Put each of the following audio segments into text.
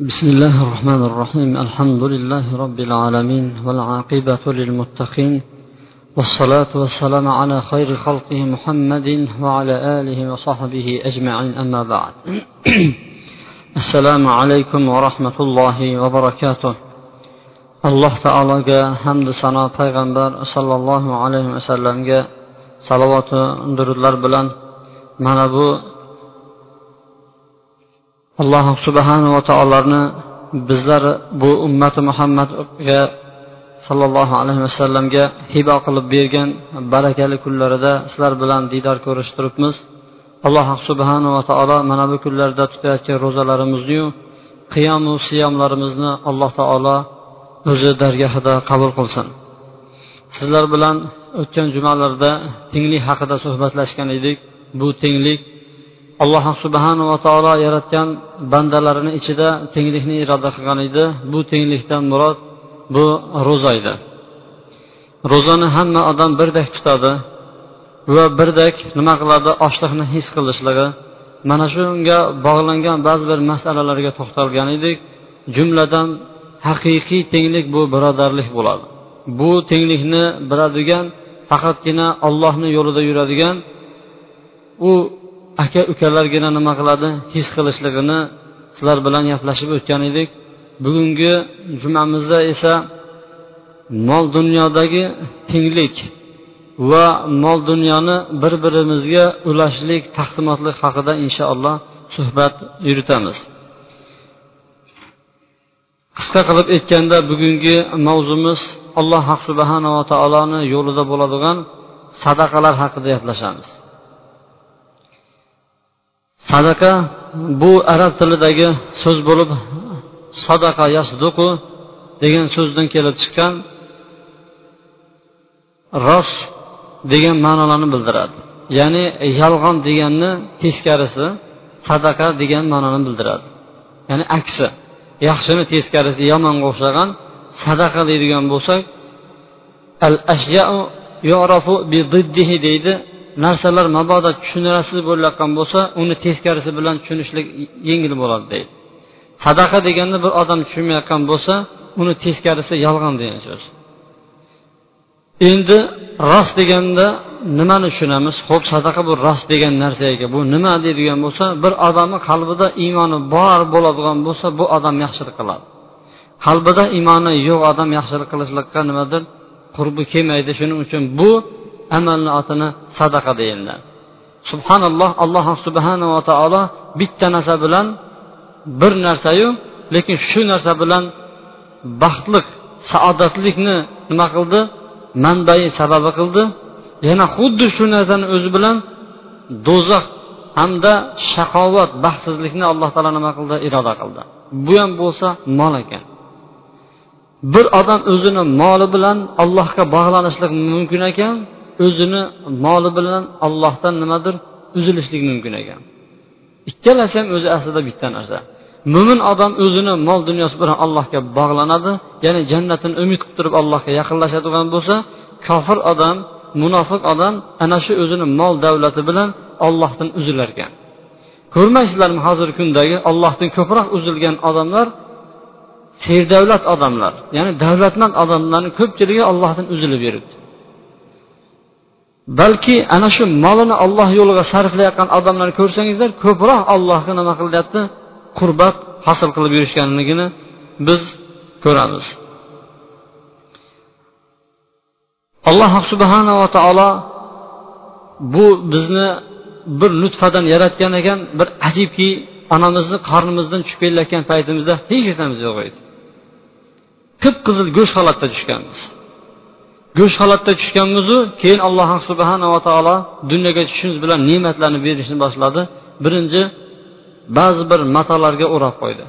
بسم الله الرحمن الرحيم الحمد لله رب العالمين والعاقبة للمتقين والصلاة والسلام على خير خلقه محمد وعلى آله وصحبه أجمعين أما بعد السلام عليكم ورحمة الله وبركاته alloh taologa hamdu sano payg'ambar sollallohu alayhi vasallamga salovatu durudlar bilan mana bu alloh subhanava taoloni bizlar bu ummati muhammadga sollallohu alayhi vasallamga hibo qilib bergan barakali kunlarida sizlar bilan diydor ko'rishib turibmiz. Alloh subhanava taolo mana bu kunlarda tutayotgan ro'zalarimizni qiyomu siyomlarimizni alloh taolo o'zi dargohida qabul qilsin. Sizlar bilan o'tgan jumalarda tenglik haqida suhbatlashgan edik. Bu tenglik alloh subhanava taolo yaratgan bandalarini ichida tenglikni iroda qilgan edi. Bu tenglikdan murod bu ro'za edi ro'zani hamma odam birdek tutadi va birdek nima qiladi? Ochliqni his qilishligi. Mana shunga bog'langan ba'zi bir masalalarga to'xtalgan edik. Jumladan haqiqiy tenglik bu birodarlik bo'ladi. Bu tenglikni biladigan faqatgina ollohni yo'lida yuradigan u aka ukalargina nima qiladi? His qilishligini sizlar bilan gaplashib o'tgan edik. Bugungi jumamizda esa mol dunyodagi tenglik va mol dunyoni bir birimizga ulashlik taqsimotlik haqida inshaalloh suhbat yuritamiz. Qisqa qilib aytganda bugungi mavzumiz alloh subhanava taoloni yo'lida bo'ladigan sadaqalar haqida gaplashamiz. Sadaqa bu arab tilidagi so'z bo'lib sadaqa yasduqu degan so'zdan kelib chiqqan rost degan ma'nolarni bildiradi. Ya'ni yolg'on deganni teskarisi sadaqa degan ma'noni bildiradi. Ya'ni aksi yaxshini teskarisi yomonga o'xshagan sadaqa deydigan bo'lsak al ashyau yorafu bi deydi. Narsalar mabodo tushunarsiz bo'layotgan bo'lsa uni teskarisi bilan tushunishlik yengil bo'ladi deydi. Sadaqa deganni bir odam tushunmayotgan bo'lsa uni teskarisi yolg'on degan so'z. Endi rost deganda nimani tushunamiz? Ho'p sadaqa bu rost degan narsaga bu nima deydigan bo'lsa bir odamni qalbida iymoni bor bo'ladigan bo'lsa bu odam yaxshilik qiladi. Qalbida iymoni yo'q odam yaxshilik qilishlikqa nimadir qurbi kelmaydi. Shuning uchun bu amalni otini sadaqa deyiladi subhanalloh alloh subhanava taolo bitta narsa bilan bir narsayu lekin shu narsa bilan baxtliq saodatlikni nima qildi? Manbai sababi qildi. Yana xuddi shu narsani o'zi bilan do'zax hamda shaqovat baxtsizlikni alloh taolo nima qildi? Iroda qildi. Bu ham bo'lsa mol ekan. Bir odam o'zini moli bilan allohga bog'lanishlik mumkin ekan. O'zini moli bilan ollohdan nimadir uzilishlik mumkin ekan. Ikkalasi ham o'zi aslida bitta narsa. Mo'min odam o'zini mol dunyosi bilan allohga bog'lanadi ya'ni jannatini umid qilib turib allohga yaqinlashadigan bo'lsa kofir odam munofiq odam ana shu o'zini mol davlati bilan ollohdan uzilar ekan. Ko'rmaysizlarmi hozirgi kundagi ollohdan ko'proq uzilgan odamlar? Serdavlat odamlar ya'ni davlatmand odamlarni ko'pchiligi ollohdan uzilib yuribdi. Balki ana shu molini olloh yo'liga sarflayotgan odamlarni ko'rsangizlar ko'proq allohga nima qilyapti qurbat hosil qilib yurishganligini biz ko'ramiz. Alloh subhanava taolo bu bizni bir nutfadan yaratgan ekan bir ajibki onamizni qornimizdan tushib kelayotgan paytimizda hech narsamiz yo'q edi. Qip qizil go'sht holatda tushganmiz. Go'sht holatda tushganmizu keyin alloh subhanava taolo dunyoga tushishimiz bilan ne'matlarni berishni boshladi. Birinchi ba'zi bir matolarga o'rab qo'ydi.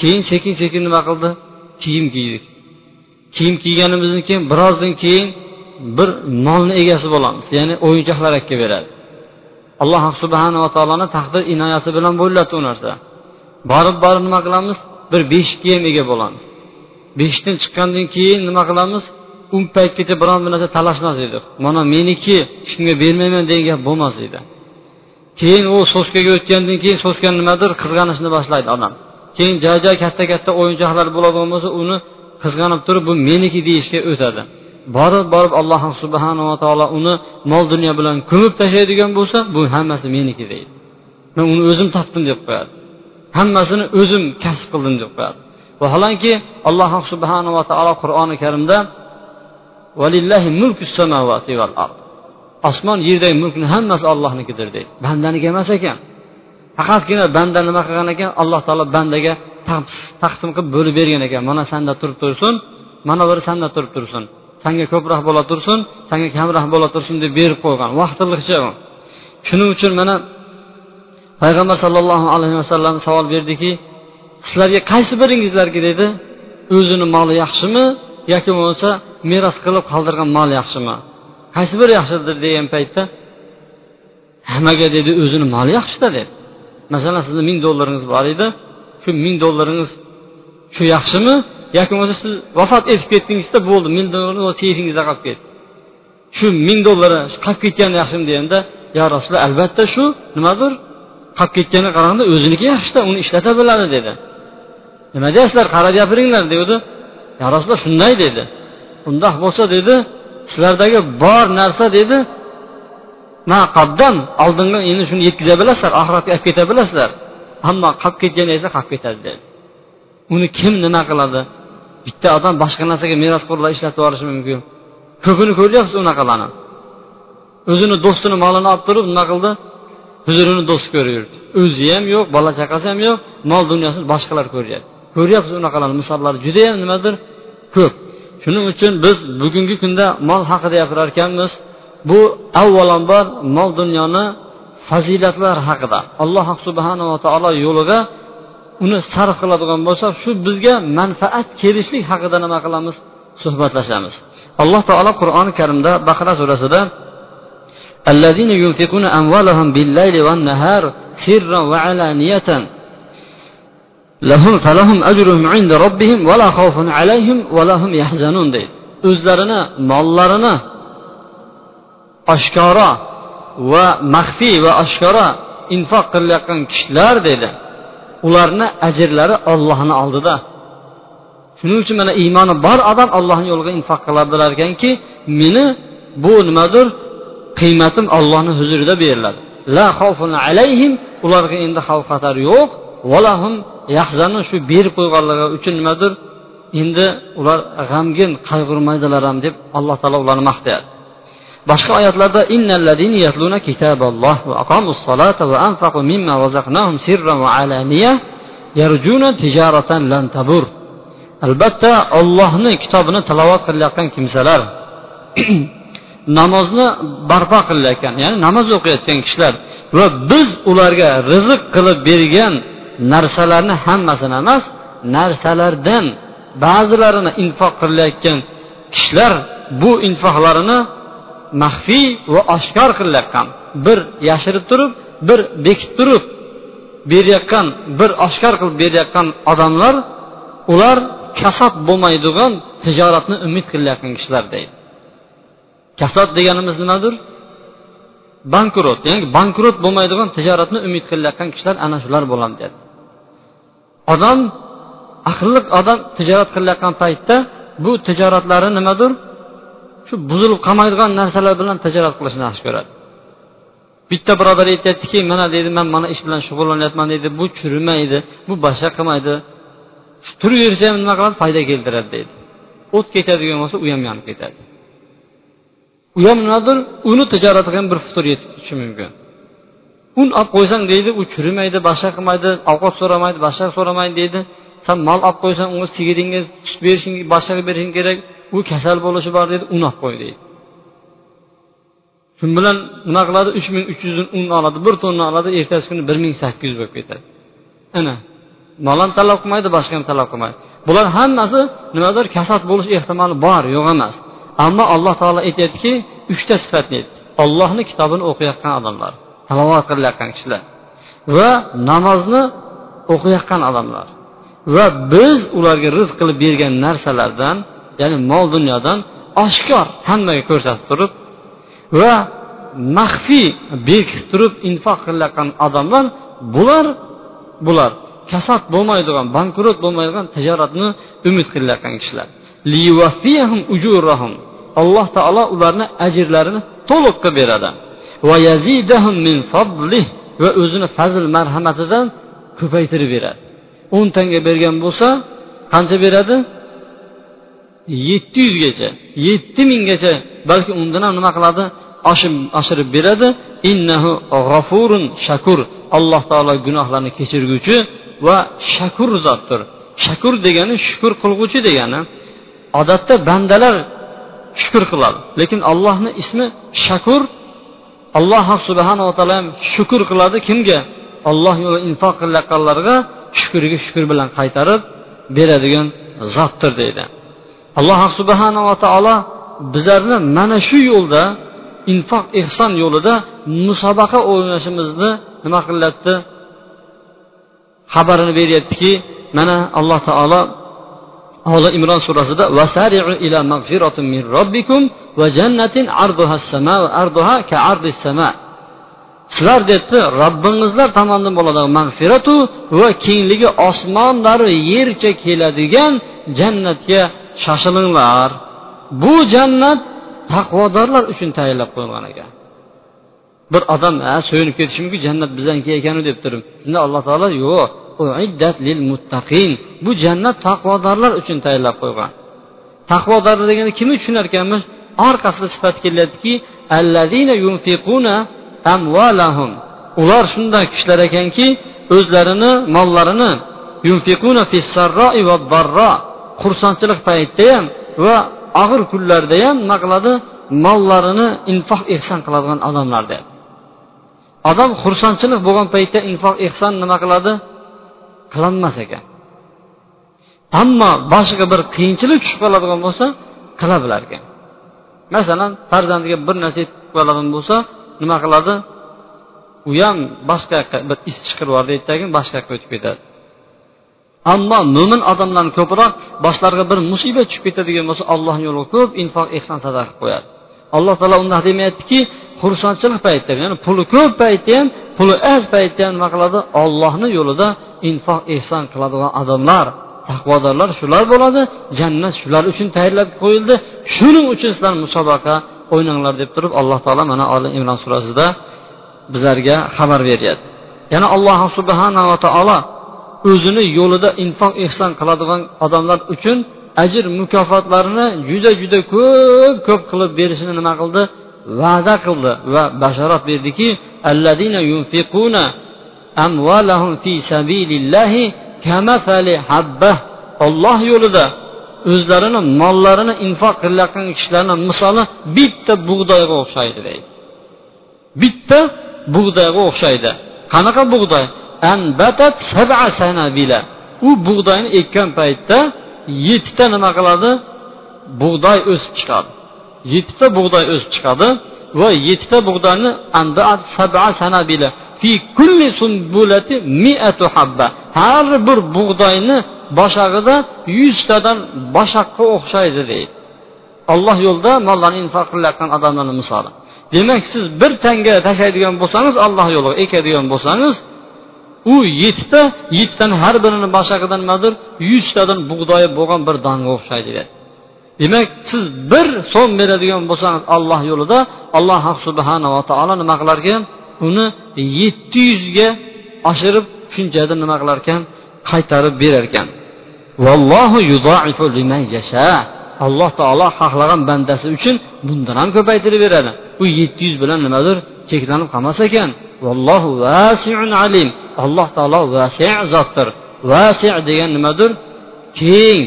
Keyin sekin sekin nima qildi? Kiyim kiydik. Kiyim kiyganimizdan keyin birozdan keyin bir molni egasi bo'lamiz ya'ni o'yinchoqlar akka beradi. Alloh subhanava taoloni taqdir inoyasi bilan bo'lyapti u narsa. Borib borib nima qilamiz? Bir beshikka ham ega bo'lamiz. Beshikdan chiqqandan keyin nima qilamiz? U paytgacha biron bir narsa talashmas edi. Mana meniki hech kimga bermayman degan gap bo'lmas edi. Keyin u soskaga o'tgandan keyin soska nimadir qizg'anishni boshlaydi odam keyin joy joy katta katta o'yinchoqlar bo'ladigan bo'lsa uni qizg'anib turib bu meniki deyishga o'tadi. Borib borib alloh subhanava taolo uni mol dunyo bilan ko'mib tashlaydigan bo'lsa bu hammasi meniki deydi. Man uni o'zim topdim deb qo'yadi. Hammasini o'zim kasb qildim deb qo'yadi. Vaholanki alloh subhanava taolo qur'oni karimda osmon yerdagi mulkni hammasi ollohnikidir deydi. Bandaniki emas ekan. Faqatgina banda nima qilgan ekan? Alloh taolo bandaga taqsim qilib bo'lib bergan ekan. Mana sanda turib tursin mana biri sanda turib tursin. Sanga ko'proq bo'la tursin sanga kamroq bo'la tursin deb berib qo'ygan. Vaqtliqcha u. Shuning uchun mana payg'ambar sollallohu alayhi vasallam savol berdiki sizlarga qaysi biringizlarga dedi? O'zini moli yaxshimi yoki bo'lmasa meros qilib qoldirgan mol yaxshimi? Qaysi biri yaxshidir degan paytda hammaga dedi o'zini moli yaxshida dedi masalan sizni ming dollaringiz bor edi shu ming dollaringiz shu yaxshimi? Yoki bo'lmasa siz vafot etib ketdingizda bo'ldi ming dollaringiz seyfingizda qolib ketdi. Shu ming dollari qolib ketgani yaxshimi deganda yo rasululloh albatta shu nimadir qolib ketganiga qaraganda o'ziniki yaxshida uni ishlata biladi dedi. Nima deysizlar qarab gapiringlar degandi yo rasululloh shunday dedi. Undoq bo'lsa dedi sizlardagi bor narsa dedi maqabdan oldingi endi shuni yetkaza bilasizlar oxiratga olib keta bilasizlar. Ammo qolib ketgan esa qolib ketadi dedi. Uni kim nima qiladi? Bitta odam boshqa narsaga merosxo'rlar ishlatib yuborishi mumkin. Ko'pini ko'ryapsiz unaqalarni o'zini do'stini molini olib turib nima qildi? Huzurini do'st ko'raverdi o'zi ham yo'q bola chaqasi ham yo'q mol dunyosini boshqalar ko'ryapti. Ko'ryapsiz unaqalarni misollari judayam nimadir ko'p shuning uchun biz bugungi kunda mol haqida gapirar ekanmiz bu avvalambor mol dunyoni fazilatlar haqida alloh subhanava taolo yo'liga uni sarf qiladigan bo'lsak shu bizga manfaat kelishlik haqida nima qilamiz suhbatlashamiz alloh taolo qur'oni karimda baqara surasida الذين ينفقون أموالهم بالليل والنهار سرا وعلانية lahum falahum ajruhum inda robbihim vala xavfun alayhim vala hum yahzanun deydi. O'zlarini mollarini oshkora va maxfiy va oshkora infoq qilayotgan kishilar dedi ularni ajrlari ollohni oldida. Shuning uchun mana iymoni bor odam ollohni yo'liga infoq qilar bilar ekanki meni bu nimadir qiymatim ollohni huzurida beriladi. La xavfun alayhim ularga endi xavf xatar yo'q. Valahum yahzanu shu berib qo'yganligi uchun nimadir? Endi ular g'amgin qayg'urmaydilar ham deb alloh taolo ularni maqtayapti. Boshqa oyatlarda innallazina yatluna kitaballoh va aqamus solata va anfaqu mimma razaqnahum sirran va alaniya yarjuna tijaratan lan tabur. Albatta ollohni kitobini tilovat qilayotgan kimsalar namozni barpo qilayotgan ya'ni namoz o'qiyotgan kishilar va biz ularga rizq qilib bergan narsalarni hammasini emas narsalardan ba'zilarini infoq qilayotgan kishilar bu infoqlarini maxfiy va oshkor qilayotgan bir yashirib turib bir bekitib turib berayotgan bir oshkor qilib berayotgan odamlar ular kasod bo'lmaydigan tijoratni umid qilayotgan kishilar deydi. Kasod deganimiz nimadir? Bankrot ya'ni bankrot bo'lmaydigan tijoratni umid qilayotgan kishilar ana shular bo'ladi dedi odam aqlli odam tijorat qilayotgan paytda bu tijoratlari nimadir? Shu buzilib qolmaydigan narsalar bilan tijorat qilishni yaxshi ko'radi. Bitta birodar aytyaptiki mana deydi man mana ish bilan shug'ullanyapman deydi bu chirimaydi bu boshqa qilmaydi. Turaversa ham nima qiladi? Foyda keltiradi deydi. O't ketadigan bo'lsa u ham yonib ketadi. U ham nimadir uni tijoratiga ham bir futur yetib ketishi mumkin. Un olib qo'ysang deydi u chirimaydi boshqa qilmaydi ovqat so'ramaydi boshqa so'ramaydi deydi. San mol olib qo'ysang unga sigiringga sut berishing boshqaga berishing kerak. U kasal bo'lishi bor deydi un olib qo'y deydi. Shu bilan nima qiladi? Uch ming uch yuz un oladi bir tonna oladi ertasi kuni bir ming sakkiz yuz bo'lib ketadi. Ana mol ham talab qilmaydi boshqa ham talab qilmaydi. Bular hammasi nimadir kasal bo'lish ehtimoli bor yo'q emas. Ammo alloh taolo aytyaptiki uchta sifatni aytdi. Ollohni kitobini o'qiyotgan odamlar. Halovat qilayotgan kishilar. Va namozni o'qiyotgan odamlar. Va biz ularga rizq qilib bergan narsalardan ya'ni mol dunyodan oshkor hammaga ko'rsatib turib va maxfiy berkitib turib infoq qilayotgan odamlar bular bular kasod bo'lmaydigan bankrot bo'lmaydigan tijoratni umid qilayotgan kishilar. Alloh taolo ularni ajrlarini to'liq qilib beradi. Va o'zini fazl marhamatidan ko'paytirib beradi. o'n tanga bergan bo'lsa qancha beradi? Yetti yuzgacha yetti minggacha balki undan ham nima qiladi? Oshirib beradi. Innahu g'ofurun shakur. Alloh taolo gunohlarni kechirguvchi va shakur zotdir. Shakur degani shukur qilg'uvchi degani odatda bandalar shukur qiladi. Lekin allohni ismi shakur alloh subhanava taolo shukur qiladi. Kimga? Olloh yo'lida infoq qilayotganlarga shukuriga shukur bilan qaytarib beradigan zotdir deydi. Alloh subhanava taolo bizlarni mana shu yo'lda infoq ehson yo'lida musobaqa o'ynashimizni nima qilyapti? Xabarini beryaptiki mana alloh taolo oli imron surasida vasariu ila mag'firatin min robbikum va jannatin arduha sama va arduha ka ardis sama sizlar debdi robbingizlar tomonidan bo'ladigan mag'firatu va kengligi osmonlari yercha keladigan jannatga shoshilinglar. Bu jannat taqvodorlar uchun tayyorlab qo'yilgan ekan. Bir odam ha so'yinib ketishi mumkin jannat bizaniki ekanu deb turib shunda alloh taolo yo'q lil muttaqin bu jannat taqvodorlar uchun tayyorlab qo'ygan taqvodorlar degani kimni tushunar ekanmiz orqasida sifat kelyaptiki ular shunday kishilar ekanki o'zlarini mollarini xursandchilik paytida ham va og'ir kunlarda ham nima qiladi mollarini infoq ehson qiladigan odamlar deb odam xursandchilik bo'lgan paytda infoq ehson nima qiladi? Qilolmas ekan. Ammo boshiga bir qiyinchilik tushib qoladigan bo'lsa qila bilar ekan. Masalan farzandiga bir narsa yetib qoladigan bo'lsa nima qiladi? U ham boshqa yoqqa bir is chiqirib yubordi ertagin boshqa yoqqa o'tib ketadi. Ammo mo'min odamlarni ko'proq boshlariga bir musibat tushib ketadigan bo'lsa allohni yo'liga ko'p infoq ehson sadaqa qilib qo'yadi. Alloh taolo undaq demayaptiki xursandchilik paytida ya'ni puli ko'p paytda ham puli oz paytda nima qiladi ollohni yo'lida infoq ehson qiladigan odamlar. Taqvodorlar shular bo'ladi jannat shular uchun tayyorlab qo'yildi. Shuning uchun sizlar musobaqa o'ynanglar deb turib alloh taolo mana oli imron surasida bizlarga xabar beryapti. Yana alloh subhanava taolo o'zini yo'lida infoq ehson qiladigan odamlar uchun ajr mukofotlarini juda juda ko'p ko'p qilib berishini nima qildi? Va'da qildi va bashorat berdiki alladina yunfiquna amvalahum fi sabilillahi kamathali habbah olloh yo'lida o'zlarini mollarini infoq qilayotgan kishilarni misoli bitta bug'doyga o'xshaydi deydi. Bitta bug'doyga o'xshaydi. Qanaqa bug'doy? U bug'doyni ekkan paytda yettita nima qiladi? Bug'doy o'sib chiqadi. Yettita bug'doy o'sib chiqadi va yettita bug'doyni har bir bug'doyni boshag'ida yuztadan boshaqqa o'xshaydi deydi. Alloh yo'lida mollarni infoq qilayotgan odamlarni misoli. Demak siz bir tanga tashlaydigan bo'lsangiz alloh yo'liga ekadigan bo'lsangiz u yettita yettitani har birini boshag'ida nimadir yuztadan bug'doyi bo'lgan bir donga o'xshaydi dedi demak siz bir so'm beradigan bo'lsangiz alloh yo'lida alloh subhanava taolo nima qilar ekan uni yetti yuzga oshirib shunchada nima qilar ekan qaytarib berar ekan alloh taolo xohlagan bandasi uchun bundan ham ko'paytirib beradi. U yetti yuz bilan nimadir cheklanib qolmas ekan. Vallohu vasiun alim. Alloh taolo vasi zotdir. Vasi degan nimadir keng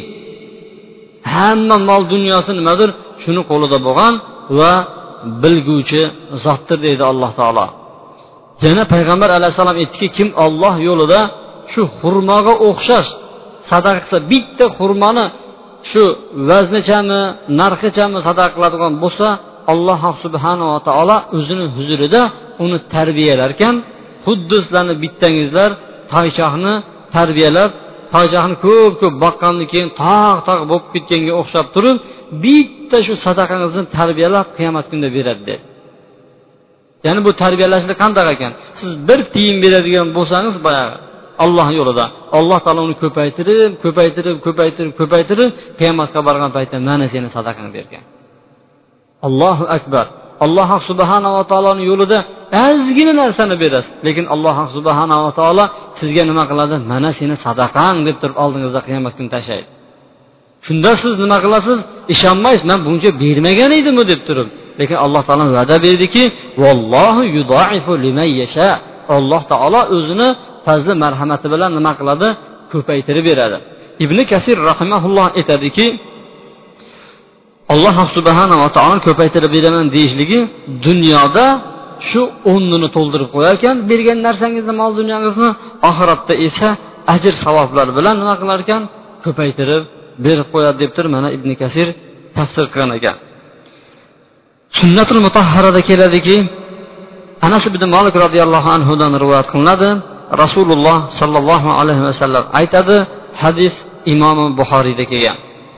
hamma mol dunyosi nimadir shuni qo'lida bo'lgan va bilguvchi zotdir deydi alloh taolo. Yana payg'ambar alayhissalom aytdiki kim olloh yo'lida shu xurmoga o'xshash sadaqa qilsa bitta xurmoni shu vaznichami narxichami sadaqa qiladigan bo'lsa alloh subhanava taolo o'zini huzurida uni tarbiyalar ekan xuddi sizlarni bittangizlar toychoqni tarbiyalab toychoqni ko'p ko'p boqqandan keyin tog' tog' bo'lib ketganga o'xshab turib bitta shu sadaqangizni tarbiyalab qiyomat kunida beradi dedi. Ya'ni bu tarbiyalashni qandaq ekan? Siz bir tiyin beradigan bo'lsangiz boyagi alloh yo'lida. Alloh taolo uni ko'paytirib ko'paytirib ko'paytirib ko'paytirib qiyomatga borgan paytda mana seni sadaqang bergan allohu akbar. Alloh subhanava taoloni yo'lida ozgina narsani berasiz. Lekin alloh subhanava taolo sizga nima qiladi? Mana seni sadaqang deb turib oldingizda qiyomat kuni tashlaydi. Shunda siz nima qilasiz? Ishonmaysiz man buncha bermagan edimu deb turib. Lekin alloh taolo va'da berdiki vallohu liman yasha. Alloh taolo o'zini fazli marhamati bilan nima qiladi? Ko'paytirib beradi. Ibn kasir rahimaulloh aytadiki alloh subhanava taolo ko'paytirib beraman deyishligi dunyoda shu o'rnini to'ldirib qo'yar ekan bergan narsangizni mol dunyongizni oxiratda esa ajr savoblar bilan nima qilar ekan? Ko'paytirib berib qo'yadi deb turib mana ibn kasir tafsir qilgan ekan. Sunnatul mutahharada keladiki anas ibn molik roziyallohu anhudan rivoyat qilinadi. Rasululloh sollallohu alayhi vasallam aytadi hadis imomi buxoriyda kelgan.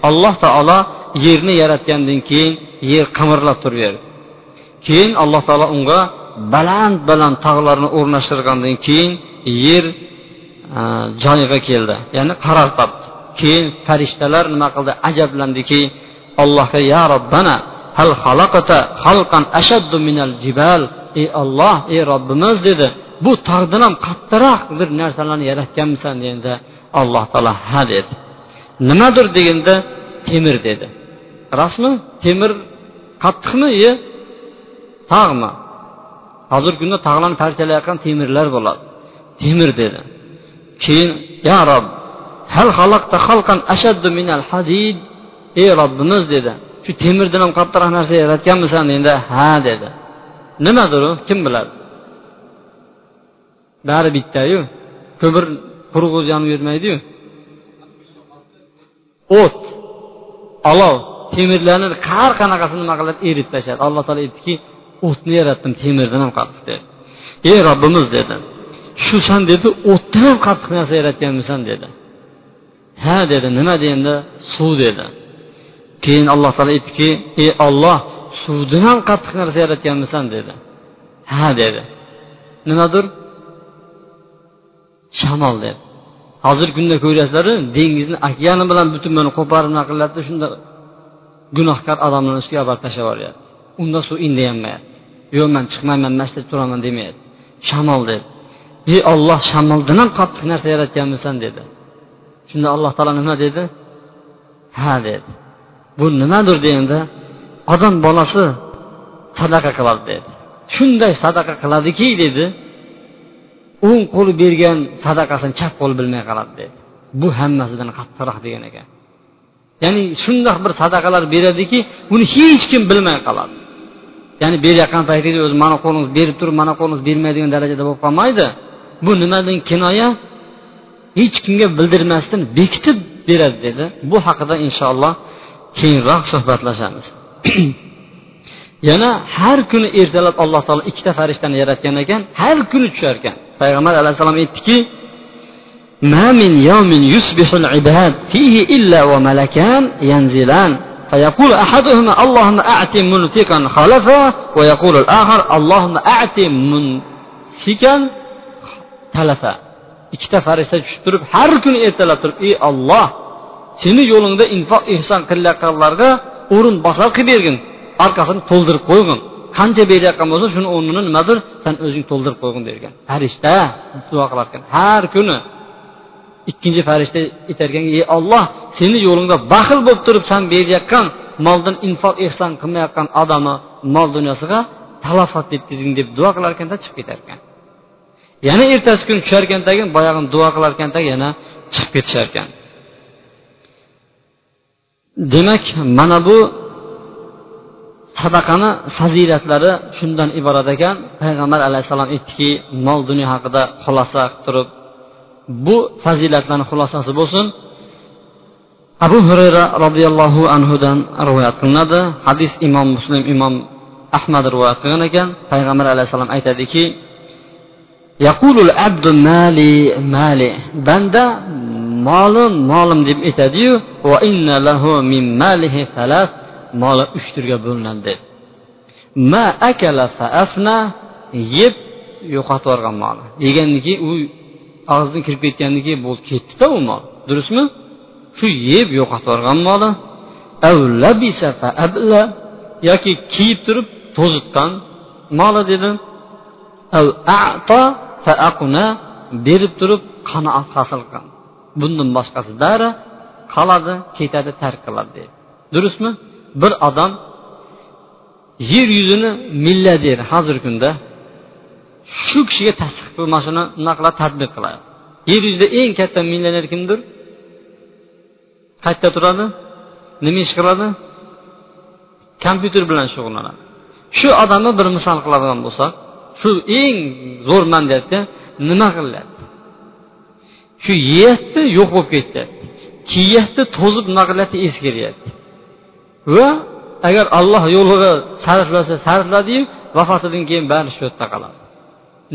Alloh taolo yerni yaratgandan keyin yer qimirlab turaverdi keyin alloh taolo unga baland baland tog'larni o'rnashtirgandan keyin yer e, joyiga keldi. Ya'ni qaror topdi keyin farishtalar nima qildi? Ajablandiki allohga ya robbana hal xalaqata xalqan ashaddu minal jibal? Ey olloh ey robbimiz dedi. Bu tog'dan ham qattiqroq bir narsalarni yaratganmisan? deganda alloh taolo ha dedi. Nimadir deganda temir dedi. Rasmi temir qattiqmi yo tog'mi hozirgi kunda tog'larni parchalayotgan temirlar bo'ladi. Temir dedi. Keyin ya rob hal xalaqta xalqan ashaddu minal hadid? Ey robbimiz dedi. Shu temirdan ham qattiqroq narsa yaratganmisan? Endi ha dedi. Nimadir u? Kim biladi? Bari bittayu. Ko'mir quruq o'zi yonib yurmaydiyu. O't olov. Temirlarni har qanaqasini nima qiladi? Eritib tashladi. Alloh taolo aytdiki o'tni yaratdim temirdan ham qattiq dedi. Ey robbimiz dedi shu san dedi o'tdan ham qattiq narsa yaratganmisan dedi. Ha dedi nima endi suv dedi. Keyin alloh taolo aytdiki ey olloh suvdan ham qattiq narsa yaratganmisan dedi. Ha dedi. Nimadir? Shamol dedi. Hozirgi kunda ko'ryapsizlaru dengizni okeani bilan butun buni qo'parib nima qilyapti? Shunda gunohkor odamlarni ustiga olib tashlab yuboryapti unda suv indayolmayapti yo'q man chiqmayman masjidda turaman demayapti. Shamol dedi ey olloh shamoldan ham qattiq narsa yaratganmisan dedi. Shunda alloh taolo nima dedi? Ha dedi. Bu nimadir deganda odam bolasi sadaqa qiladi dedi. Shunday sadaqa qiladiki dedi o'ng qo'li bergan sadaqasini chap qo'li bilmay qoladi dedi. Bu hammasidan qattiqroq degan ekan. Ya'ni shundoq bir sadaqalar beradiki buni hech kim bilmay qoladi. Ya'ni berayotgan paytingda o'zi mana qo'lingiz berib turib mana qo'lingiz bermaydigan darajada bo'lib qolmaydi. Bu nimadan kinoya? Hech kimga bildirmasdan bekitib beradi dedi. Bu haqida inshaalloh keyinroq suhbatlashamiz. Yana har kuni ertalab alloh taolo ikkita farishtani yaratgan ekan har kuni tushar ekan payg'ambar alayhissalom aytdiki ما من يوم يصبح العباد فيه إلا وملكان ينزلان فيقول أحدهما اللهم أعط منفقا خلفا ويقول الآخر اللهم أعط ممسكا تلفا ikkita farishta tushib turib har kuni ertalab turib ey olloh seni yo'lingda infoq ehson qilayotganlarga o'rin bosar qilib bergin orqasini to'ldirib qo'ygin qancha berayotgan bo'lsa shuni o'rnini nimadir san o'zing to'ldirib qo'ygin dergan farishta duo qilar ekan har kuni ikkinchi farishta aytarkanki ey olloh seni yo'lingda baxil bo'lib turib san berayotgan moldan infoq ehson qilmayotgan odamni mol dunyosiga talofat yetkazgin deb duo qilar ekanda chiqib ketar ekan yana ertasi kuni tushar ekan tagin boyag'ini duo qilar ekan yana chiqib ketishar ekan demak mana bu sadaqani fazilatlari shundan iborat ekan. Payg'ambar alayhissalom aytdiki mol dunyo haqida xulosa qilib turib bu fazilatlarni xulosasi bo'lsin. Abu hurayra roziyallohu anhudan rivoyat qilinadi. Hadis imom muslim imom ahmad rivoyat qilgan ekan. Payg'ambar alayhissalom aytadiki yaqulul abdu mali mali banda molim molim deb aytadiyu va inna lahu min malihi salas moli uch turga bo'linadi. Ma akala fa afna yeb yo'qotib yuborgan moli. Yegandan keyin u og'zidan kirib ketgandan keyin bo'ldi ketdida u mol. Durustmi? Shu yeb yo'qotib yuborgan moli. Yoki kiyib turib to'zitgan moli dedi berib turib qanoat hosil qilgan bundan boshqasi bari qoladi ketadi tark qiladi deydi. Durustmi? Bir odam yer yuzini milliarder hozirgi kunda shu kishiga tasdiq qilib mana shuni bunaqa qiladi tadbiq qiladi. Yer yuzida eng katta millioner kimdir qayerda turadi nima ish qiladi? Kompyuter bilan shug'ullanadi. Shu odamni bir misol qiladigan bo'lsak shu eng zo'r mandiyatga nima qilyapti shu yeyapti yo'q bo'lib ketyapti kiyyapti to'zib nima qilyapti eskiryapti. Va agar alloh yo'liga sarflasa sarfladiyu vafotidan keyin bari shu yerda qoladi.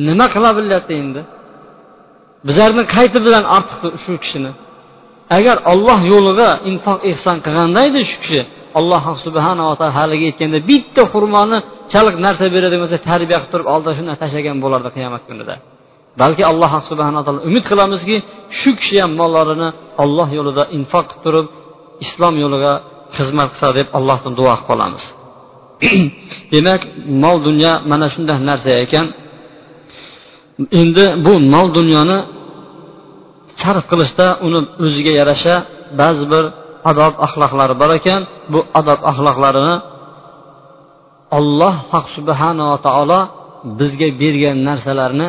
Nima qila bilyapti endi? Bizlarni qayti bilan ortiq shu kishini. Agar olloh yo'liga infoq ehson qilganda edi shu kishi alloh subhanava taolo haligi aytganda bitta xurmoni chaliq narsa beradigan bo'lsa tarbiya qilib turib oldida shunday tashlagan bo'lardi qiyomat kunida. Balki alloh subhanaa taolo umid qilamizki shu kishi ham mollarini olloh yo'lida infoq qilib turib islom yo'liga xizmat qilsa deb allohdan duo qilib qolamiz. Demak mol dunyo mana shunday narsa ekan. Endi bu mol dunyoni sarf qilishda uni o'ziga yarasha ba'zi bir adob axloqlari bor ekan. Bu adob axloqlarini olloh subhanava taolo bizga bergan narsalarni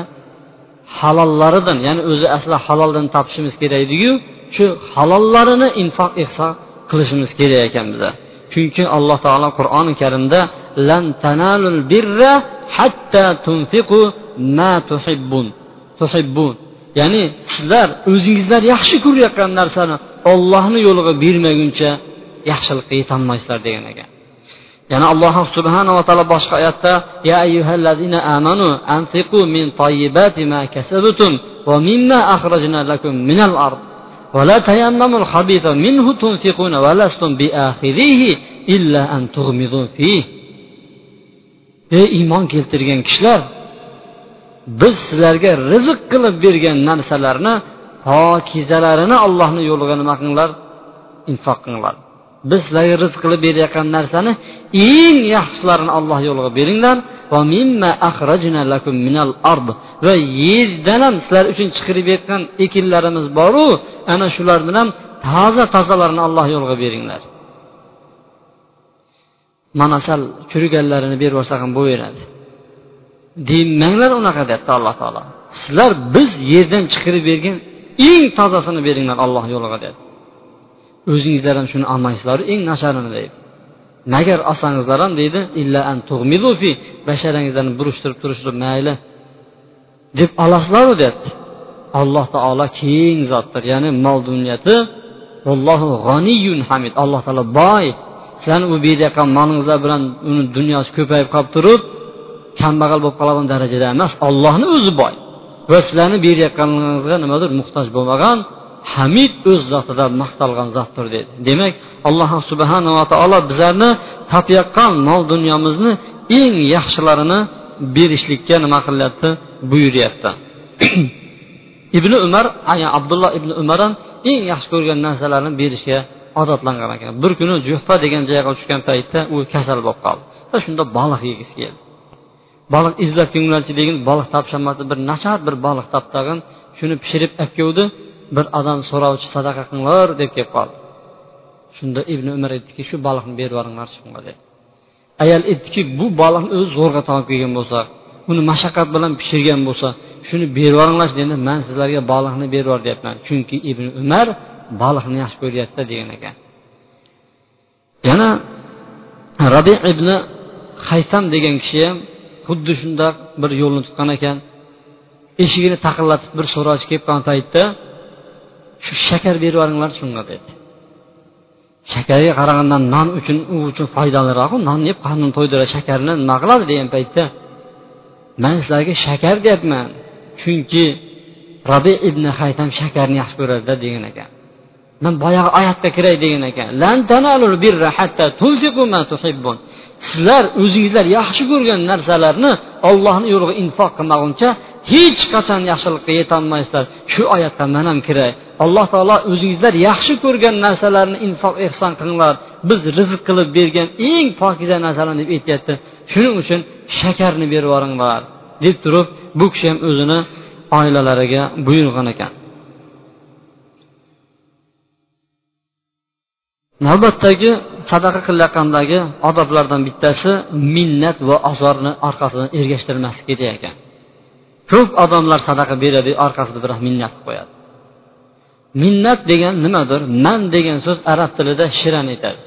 halollaridan ya'ni o'zi asli haloldan topishimiz kerak ediyu shu halollarini infoq ehson qilishimiz kerak ekan biza. Chunki alloh taolo qur'oni karimda lan tanalul birra hatta tunfiqu ma tuhibbun tuhibbun ya'ni sizlar o'zingizlar yaxshi ko'rayotgan narsani ollohni yo'liga bermaguncha yaxshilikqa yetolmaysizlar degan ekan yana alloh subhanava taolo boshqa oyatda ya ayyuhallazina amanu anfiqu min tayyibati ma kasabtum va mimma akhrajna lakum minal ard ولا تيمموا الخبيث منه تنفقون ولستم بآخذيه إلا أن تغمضوا فيه ey iymon keltirgan kishilar biz sizlarga rizq qilib bergan narsalarni pokizalarini allohni yo'liga nima qilinglar? Infoq qilinglar. Biz sizlarga rizq qilib berayotgan narsani eng yaxshilarini alloh yo'liga beringlar. Va yerdan ham sizlar uchun chiqarib bergan ekinlarimiz boru ana shular bilan toza tozalarini alloh yo'liga beringlar. Mana sal churiganlarini berib yuborsa ham bo'laveradi. Demanglar unaqa deyapti alloh taolo. Sizlar biz yerdan chiqarib bergan eng tozasini beringlar alloh yo'liga deyapti o'zingizlar ham shuni olmaysizlar eng nasharini deydi magar olsangizlar ham deydi illa an basharangizlarni burishtirib turishtirib mayli. Deb olasizlaru deyapti alloh taolo keng zotdir. Ya'ni mol dunyati hamid. Alloh taolo boy sizlarni u berayotgan molingizlar bilan uni dunyosi ko'payib qolib turib kambag'al bo'lib qoladigan darajada emas ollohni o'zi boy. Va sizlarni berayotganingizga nimadir muhtoj bo'lmagan hamid o'z zotida maqtalgan zotdir dedi. Demak alloh subhanava taolo bizlarni topayotgan mol dunyomizni eng yaxshilarini berishlikka nima qilyapti? Buyuryapti. Ibn umar abdulloh ibn umar ham eng yaxshi ko'rgan narsalarni berishga odatlangan ekan. Bir kuni juhfa degan joyga tushgan paytda u kasal bo'lib qoldi. Va shunda baliq yegisi keldi. Baliq izlab ko'ngilchi baliq topisholmadi bir nachar bir baliq topdi tag'in shuni pishirib olib keldi bir odam so'rovchi sadaqa qilinglar deb kelib qoldi. Shunda ibn umar aytdiki shu baliqni berib yuboringlarchi shunga dedi. Ayol aytdiki bu baliqni o'zi zo'rg'a topib kelgan bo'lsa uni mashaqqat bilan pishirgan bo'lsa shuni berib yuboringlarchi dedi. Man sizlarga baliqni berib yubor deyapman chunki ibn umar baliqni yaxshi ko'ryapti degan ekan. Yana rabi ibn haysam degan kishi ham xuddi shundoq bir yo'lni tutgan ekan. Eshigini taqillatib bir so'rovchi kelib qolgan paytda shu shakar berib yuboringlar shunga dedi. Shakarga qaraganda non uchun u uchun foydaliroqu nonni yeb qornini to'ydiradi? Shakarni nima qiladi degan paytda man sizlarga shakar deyapman chunki robi ibn haytam shakarni yaxshi ko'radida degan ekan. Man boyagi oyatga kiray degan ekan. Sizlar o'zingizlar yaxshi ko'rgan narsalarni ollohni yo'liga infoq qilmaguncha hech qachon yaxshilikqa yetolmaysizlar. Shu oyatga man ham kiray. Alloh taolo o'zingizlar yaxshi ko'rgan narsalarni infoq ehson qilinglar. Biz rizq qilib bergan eng pokiza narsalarni deb aytyapti. Shuning uchun shakarni berib yuboringlar deb turib bu kishi ham o'zini oilalariga buyurgan ekan. Navbatdagi sadaqa qilayotgandagi odoblardan bittasi minnat va ozorni orqasidan ergashtirmaslik edi ekan. Ko'p odamlar sadaqa beradi orqasida biroq minnat qilib qo'yadi. Minnat degan nimadir? Man degan so'z arab tilida shiran aytadi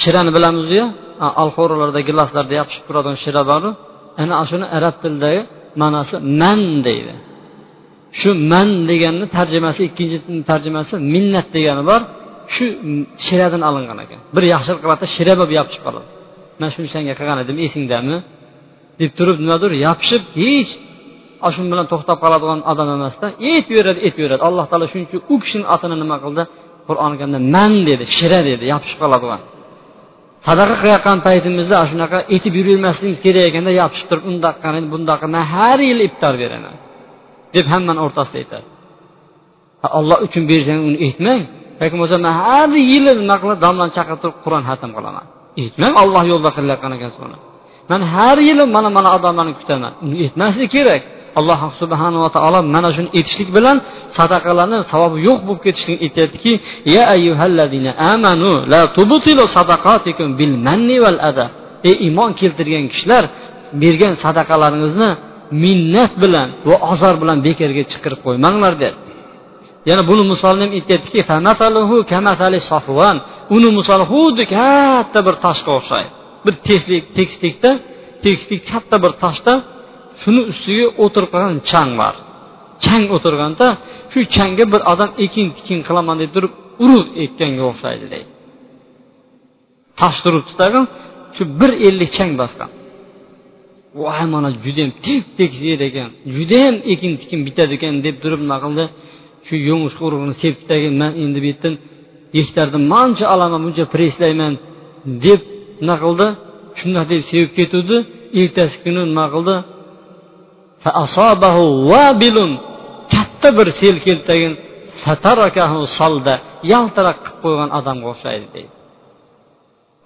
shirani bilamizku alxo'rlarda giloslarda yopishib turadigan shira boru ana shuni arab tilidagi ma'nosi man deydi. Shu man deganni tarjimasi ikkinchi tarjimasi minnat degani bor. Shu mm, shiradan olingan ekan. Bir yaxshilik qiladida shira bo'lib yopishib qoladi. Man shuni senga qilgan edim esingdami? deb turib nimadir yopishib hech shu bilan to'xtab qoladigan odam emasda etib beradi, alloh taolo shuning uchun u kishini otini nima qildi? Qur'oni karimda man dedi shira dedi yopishib qoladigan. Sadaqa qilayotgan paytimizda shunaqa etib yuravermasligimiz kerak ekanda yopishib turib undoq qani bundoq man har yili iftor beraman deb hammani o'rtasida aytadi. Olloh uchun bersang uni aytmang yoki bo'lmasa man har yili nima qilib domlani chaqirib turib qur'on hatm qilaman. Aytmang olloh yo'lida qilayotgan ekansiz buni. Man har yili mana mana odamlarni kutaman. Uni aytmaslik kerak. Alloh subhanava taolo mana shuni aytishlik bilan sadaqalarni savobi yo'q bo'lib ketishligini aytyaptiki ya ayyuhallazina amanu la tubtilu sadaqatikum bil manni val ada ey iymon keltirgan kishilar bergan sadaqalaringizni minnat bilan va ozor bilan bekorga chiqarib qo'ymanglar dedi. Yana buni misolini ham aytyaptiki uni misoli xuddi katta bir toshga o'xshaydi. Bir teslik tekislikda tekislik katta bir toshda shuni ustiga o'tirib qolgan chang bor. Chang o'tirganda shu changga bir odam ekin tikin qilaman deb turib urug' ekkanga o'xshaydi deydi. Tosh turibdi shu bir ellik chang bosgan. Voy mana judayam tep tekis yer ekan judayam ekin tikin bitadi ekan deb turib nima qildi? Shu yo'ng'ish urug'ini sepdidagi man endi bu yerdan gektarni mancha olaman buncha preslayman deb nima qildi? Shundoq deb sevib ketuvdi. Ertasi kuni nima qildi? Katta bir sel keldi tagin solda yaltiroq qilib qo'ygan odamga o'xshaydi deydi.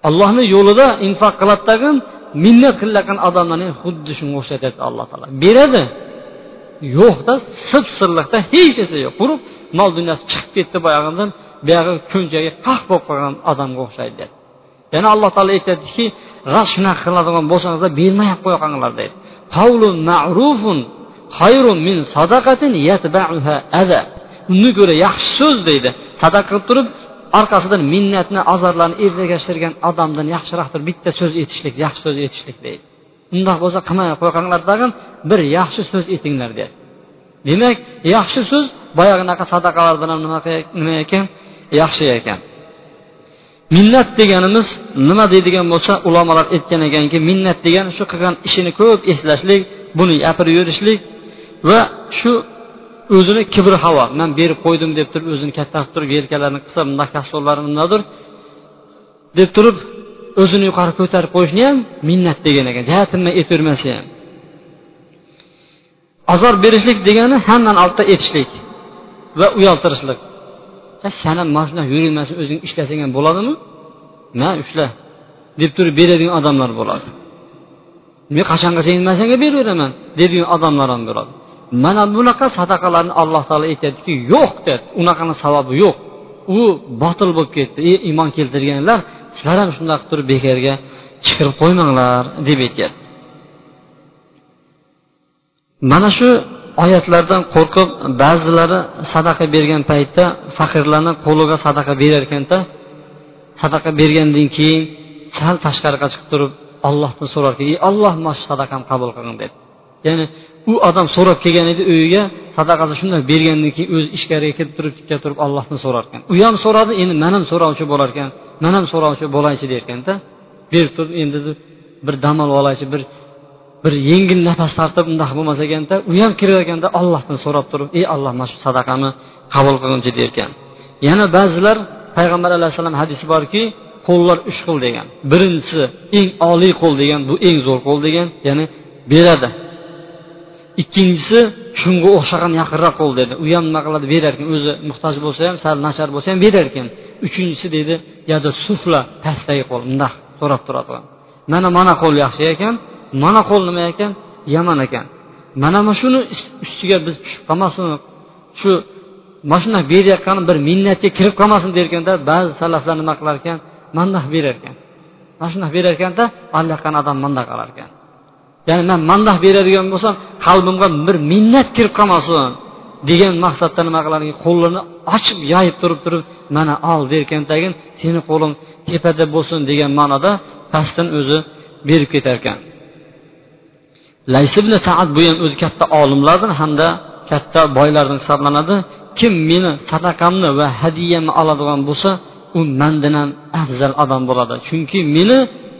Allohni yo'lida infoq qiladi tagin minnat qilayotgan odamlarni xuddi shunga o'xshatadi alloh taolo. Beradi. Yo'qda sip sirliqda hech narsa yo'q. Quruq mol dunyosi chiqib ketdi boyag'idan buyog'i ko'nchaga qah bo'lib qolgan odamga o'xshaydi dedi. Yana alloh taolo aytyaptiki rost shunaqa qiladigan bo'lsangizlar bermay qo'ya qolinglar deydi ma'rufun min sadaqatin yatba'uha ada undan ko'ra yaxshi so'z deydi. Sadaqa qilib turib orqasidan minnatni azorlarni ergashtirgan odamdan yaxshiroqdir. Bitta so'z aytishlik yaxshi so'z aytishlik deydi. Undoq bo'lsa qilmay qo'yqanglar tag'in bir yaxshi so'z aytinglar deyapti demak yaxshi so'z boyaginaqa sadaqalardan ham nima ekan? Yaxshi ekan. Minnat deganimiz nima deydigan bo'lsa ulamolar aytgan ekanki minnat degani shu qilgan ishini ko'p eslashlik buni gapirib yurishlik va shu o'zini kibr havo man berib qo'ydim deb turib o'zini katta qilib turib yelkalarini qisib bundoq kasblarni nimadir deb turib o'zini yuqori ko'tarib qo'yishni ham minnat degan ekan. Jahatimdan aytavermasa ham. Azor berishlik degani hammani oldida aytishlik va uyaltirishlik. San ham mana shunaqa yurilmasin o'zing ishlasang ham bo'ladimi? Ma ushla deb turib beradigan odamlar bo'ladi. Men qachongacha endi man senga beraveraman deydigan odamlar ham bo'ladi. Mana bunaqa sadaqalarni alloh taolo aytyaptiki yo'q deyapti unaqani savobi yo'q. U botil bo'lib ketdi ey iymon keltirganlar sizlar ham shundoq qilib turib bekorga chiqirib qo'ymanglar deb aytyapti mana shu oyatlardan qo'rqib ba'zilari sadaqa bergan paytda faqirlarni qo'liga sadaqa berar ekanda sadaqa bergandan keyin sal tashqariga chiqib turib ollohdan so'rarkan ey olloh mana shu sadaqamni qabul qilgin deb ya'ni u odam so'rab kelgan edi uyiga sadaqasini shunday bergandan keyin o'zi ichkariga kirib turib tikka turib ollohdan so'rar ekan u ham so'radi endi man ham so'rovchi bo'lar ekan man ham so'rovchi bo'laychi derkanda berib turib endi bir dam olib olaychi bir bir yengil nafas tortib undoq bo'lmas ekanda u ham kirayotganda ollohdan so'rab turib ey olloh mana shu sadaqani qabul qilginchi derkan. Yana ba'zilar payg'ambar alayhissalom hadisi borki qo'llar uch xil degan. Birinchisi eng oliy qo'l degan bu eng zo'r qo'l degan ya'ni beradi. Ikkinchisi shunga o'xshagan yaqinroq qo'l dedi. U ham nima qiladi? Berar ekan o'zi muhtoj bo'lsa ham sal nachar bo'lsa ham berar ekan uchinchisi deydi yada sufla pastdagi qo'l bundoq so'rab turadi mana mana qo'l yaxshi ekan mana qo'l nima ekan yomon ekan. Mana mana shuni ustiga biz tushib qolmasin. Shu mana shunaqa berayotgani bir minnatga kirib qolmasin derkanda ba'zi salaflar nima qilar ekan? Mandoq berar ekan. Mana shunaqa berar ekanda allaqqan odam mandoq qilar ekan. Ya'ni man mandoq beradigan bo'lsam qalbimga bir minnat kirib qolmasin degan maqsadda nima qilar ekan qo'llarini ochib yoyib turib turib mana ol derkan tagin seni qo'ling tepada bo'lsin degan ma'noda pastdan o'zi berib ketar ekan lays ibn saad bu ham o'zi katta olimlardan hamda katta boylardan hisoblanadi. Kim meni sadaqamni va hadiyamni oladigan bo'lsa u mandan ham afzal odam bo'ladi. Chunki meni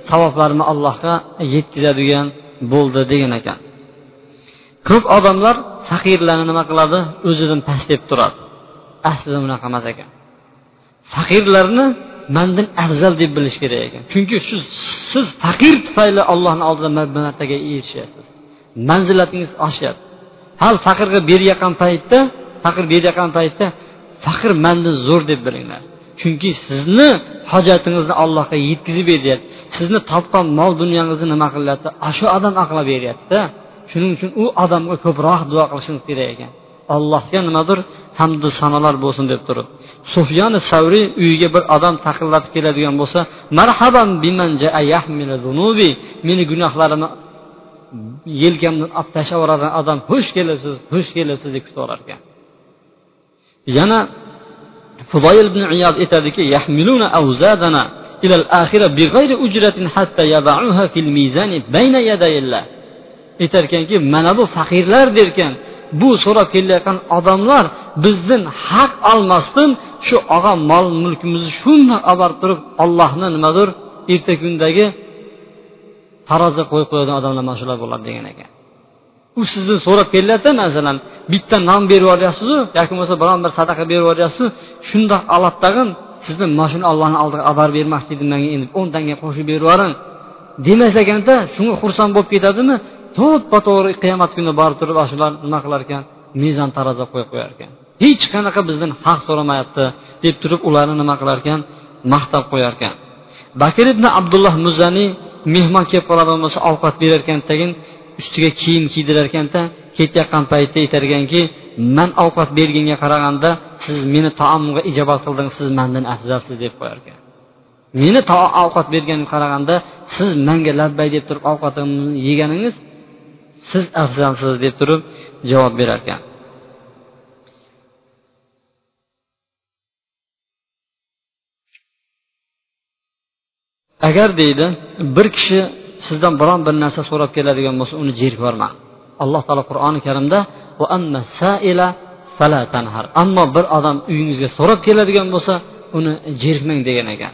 savoblarimni allohga yetkazadigan bo'ldi degan ekan. Ko'p odamlar faqirlarni nima qiladi? O'zidan past deb turadi. Aslida unaqa emas ekan. Faqirlarni mandan afzal deb bilish kerak ekan. Chunki shu siz faqir tufayli allohni oldida martaga erishyapsiz manzilatingiz oshyapti. Hal faqirga berayotgan paytda faqir berayotgan paytda faqir mandan zo'r deb bilinglar. Chunki sizni hojatingizni allohga yetkazib beryapti. Sizni topgan mol dunyangizni nima qilyapti? Shu odam aqlab beryaptida. Shuning uchun u odamga ko'proq duo qilishingiz kerak ekan. Allohga nimadir hamdu sanolar bo'lsin deb turib sufyon savriy uyiga bir odam taqillatib keladigan bo'lsa marhaban meni gunohlarimni yelkamdan olib tashlab yuboradigan odam xush kelibsiz xush kelibsiz deb kutib yuborar ekan yana fudoyil ibn iyod aytadiki yahmiluna awzadana إلى الآخرة بغير أجرة حتى يضعوها في الميزان بين يدي الله aytarkanki mana bu faqirlar derkan bu so'rab kelayotgan odamlar bizdan haq olmasdan shu og'a mol mulkimizni shundoq olib turib ollohni nimadir erta kundagi taroziga qo'yib qo'yadigan odamlar mana shular bo'ladi degan ekan. U sizni so'rab kelyapti masalan bitta non berib yuboryapsizu yoki bo'lmasa biron bir sadaqa berib yuboryapsiz shundoq oladi tag'in sizni mana shuni ollohni oldiga olib borib bermoqchi edim manga endi o'n tanga qo'shib berib yuboring. Demas ekanda shunga xursand bo'lib ketadimi? To'ppa to'g'ri qiyomat kuni borib turib shular nima qilar ekan? Mezon taroziga qo'yib qo'yar ekan. Hech qanaqa bizdan haq so'ramayapti deb turib ularni nima qilar ekan? Maqtab qo'yar ekan. Bakir ibn abdulloh muzaniy mehmon kelib qoladigan bo'lsa ovqat berar ekan tagin ustiga kiyim kiydirar ekanda ketayotgan paytda aytar ekanki man ovqat berganga qaraganda siz meni taomimga ijobat qildingiz siz mandan afzalsiz deb qo'yar ekan. Meni ovqat berganimga qaraganda siz manga labbay deb turib ovqatimni yeganingiz siz afzalsiz deb turib javob berar ekan agar deydi bir kishi sizdan biron bir narsa so'rab keladigan bo'lsa uni jerk alloh taolo qur'oni karimda ammo bir odam uyingizga so'rab keladigan bo'lsa uni jerkmang degan ekan.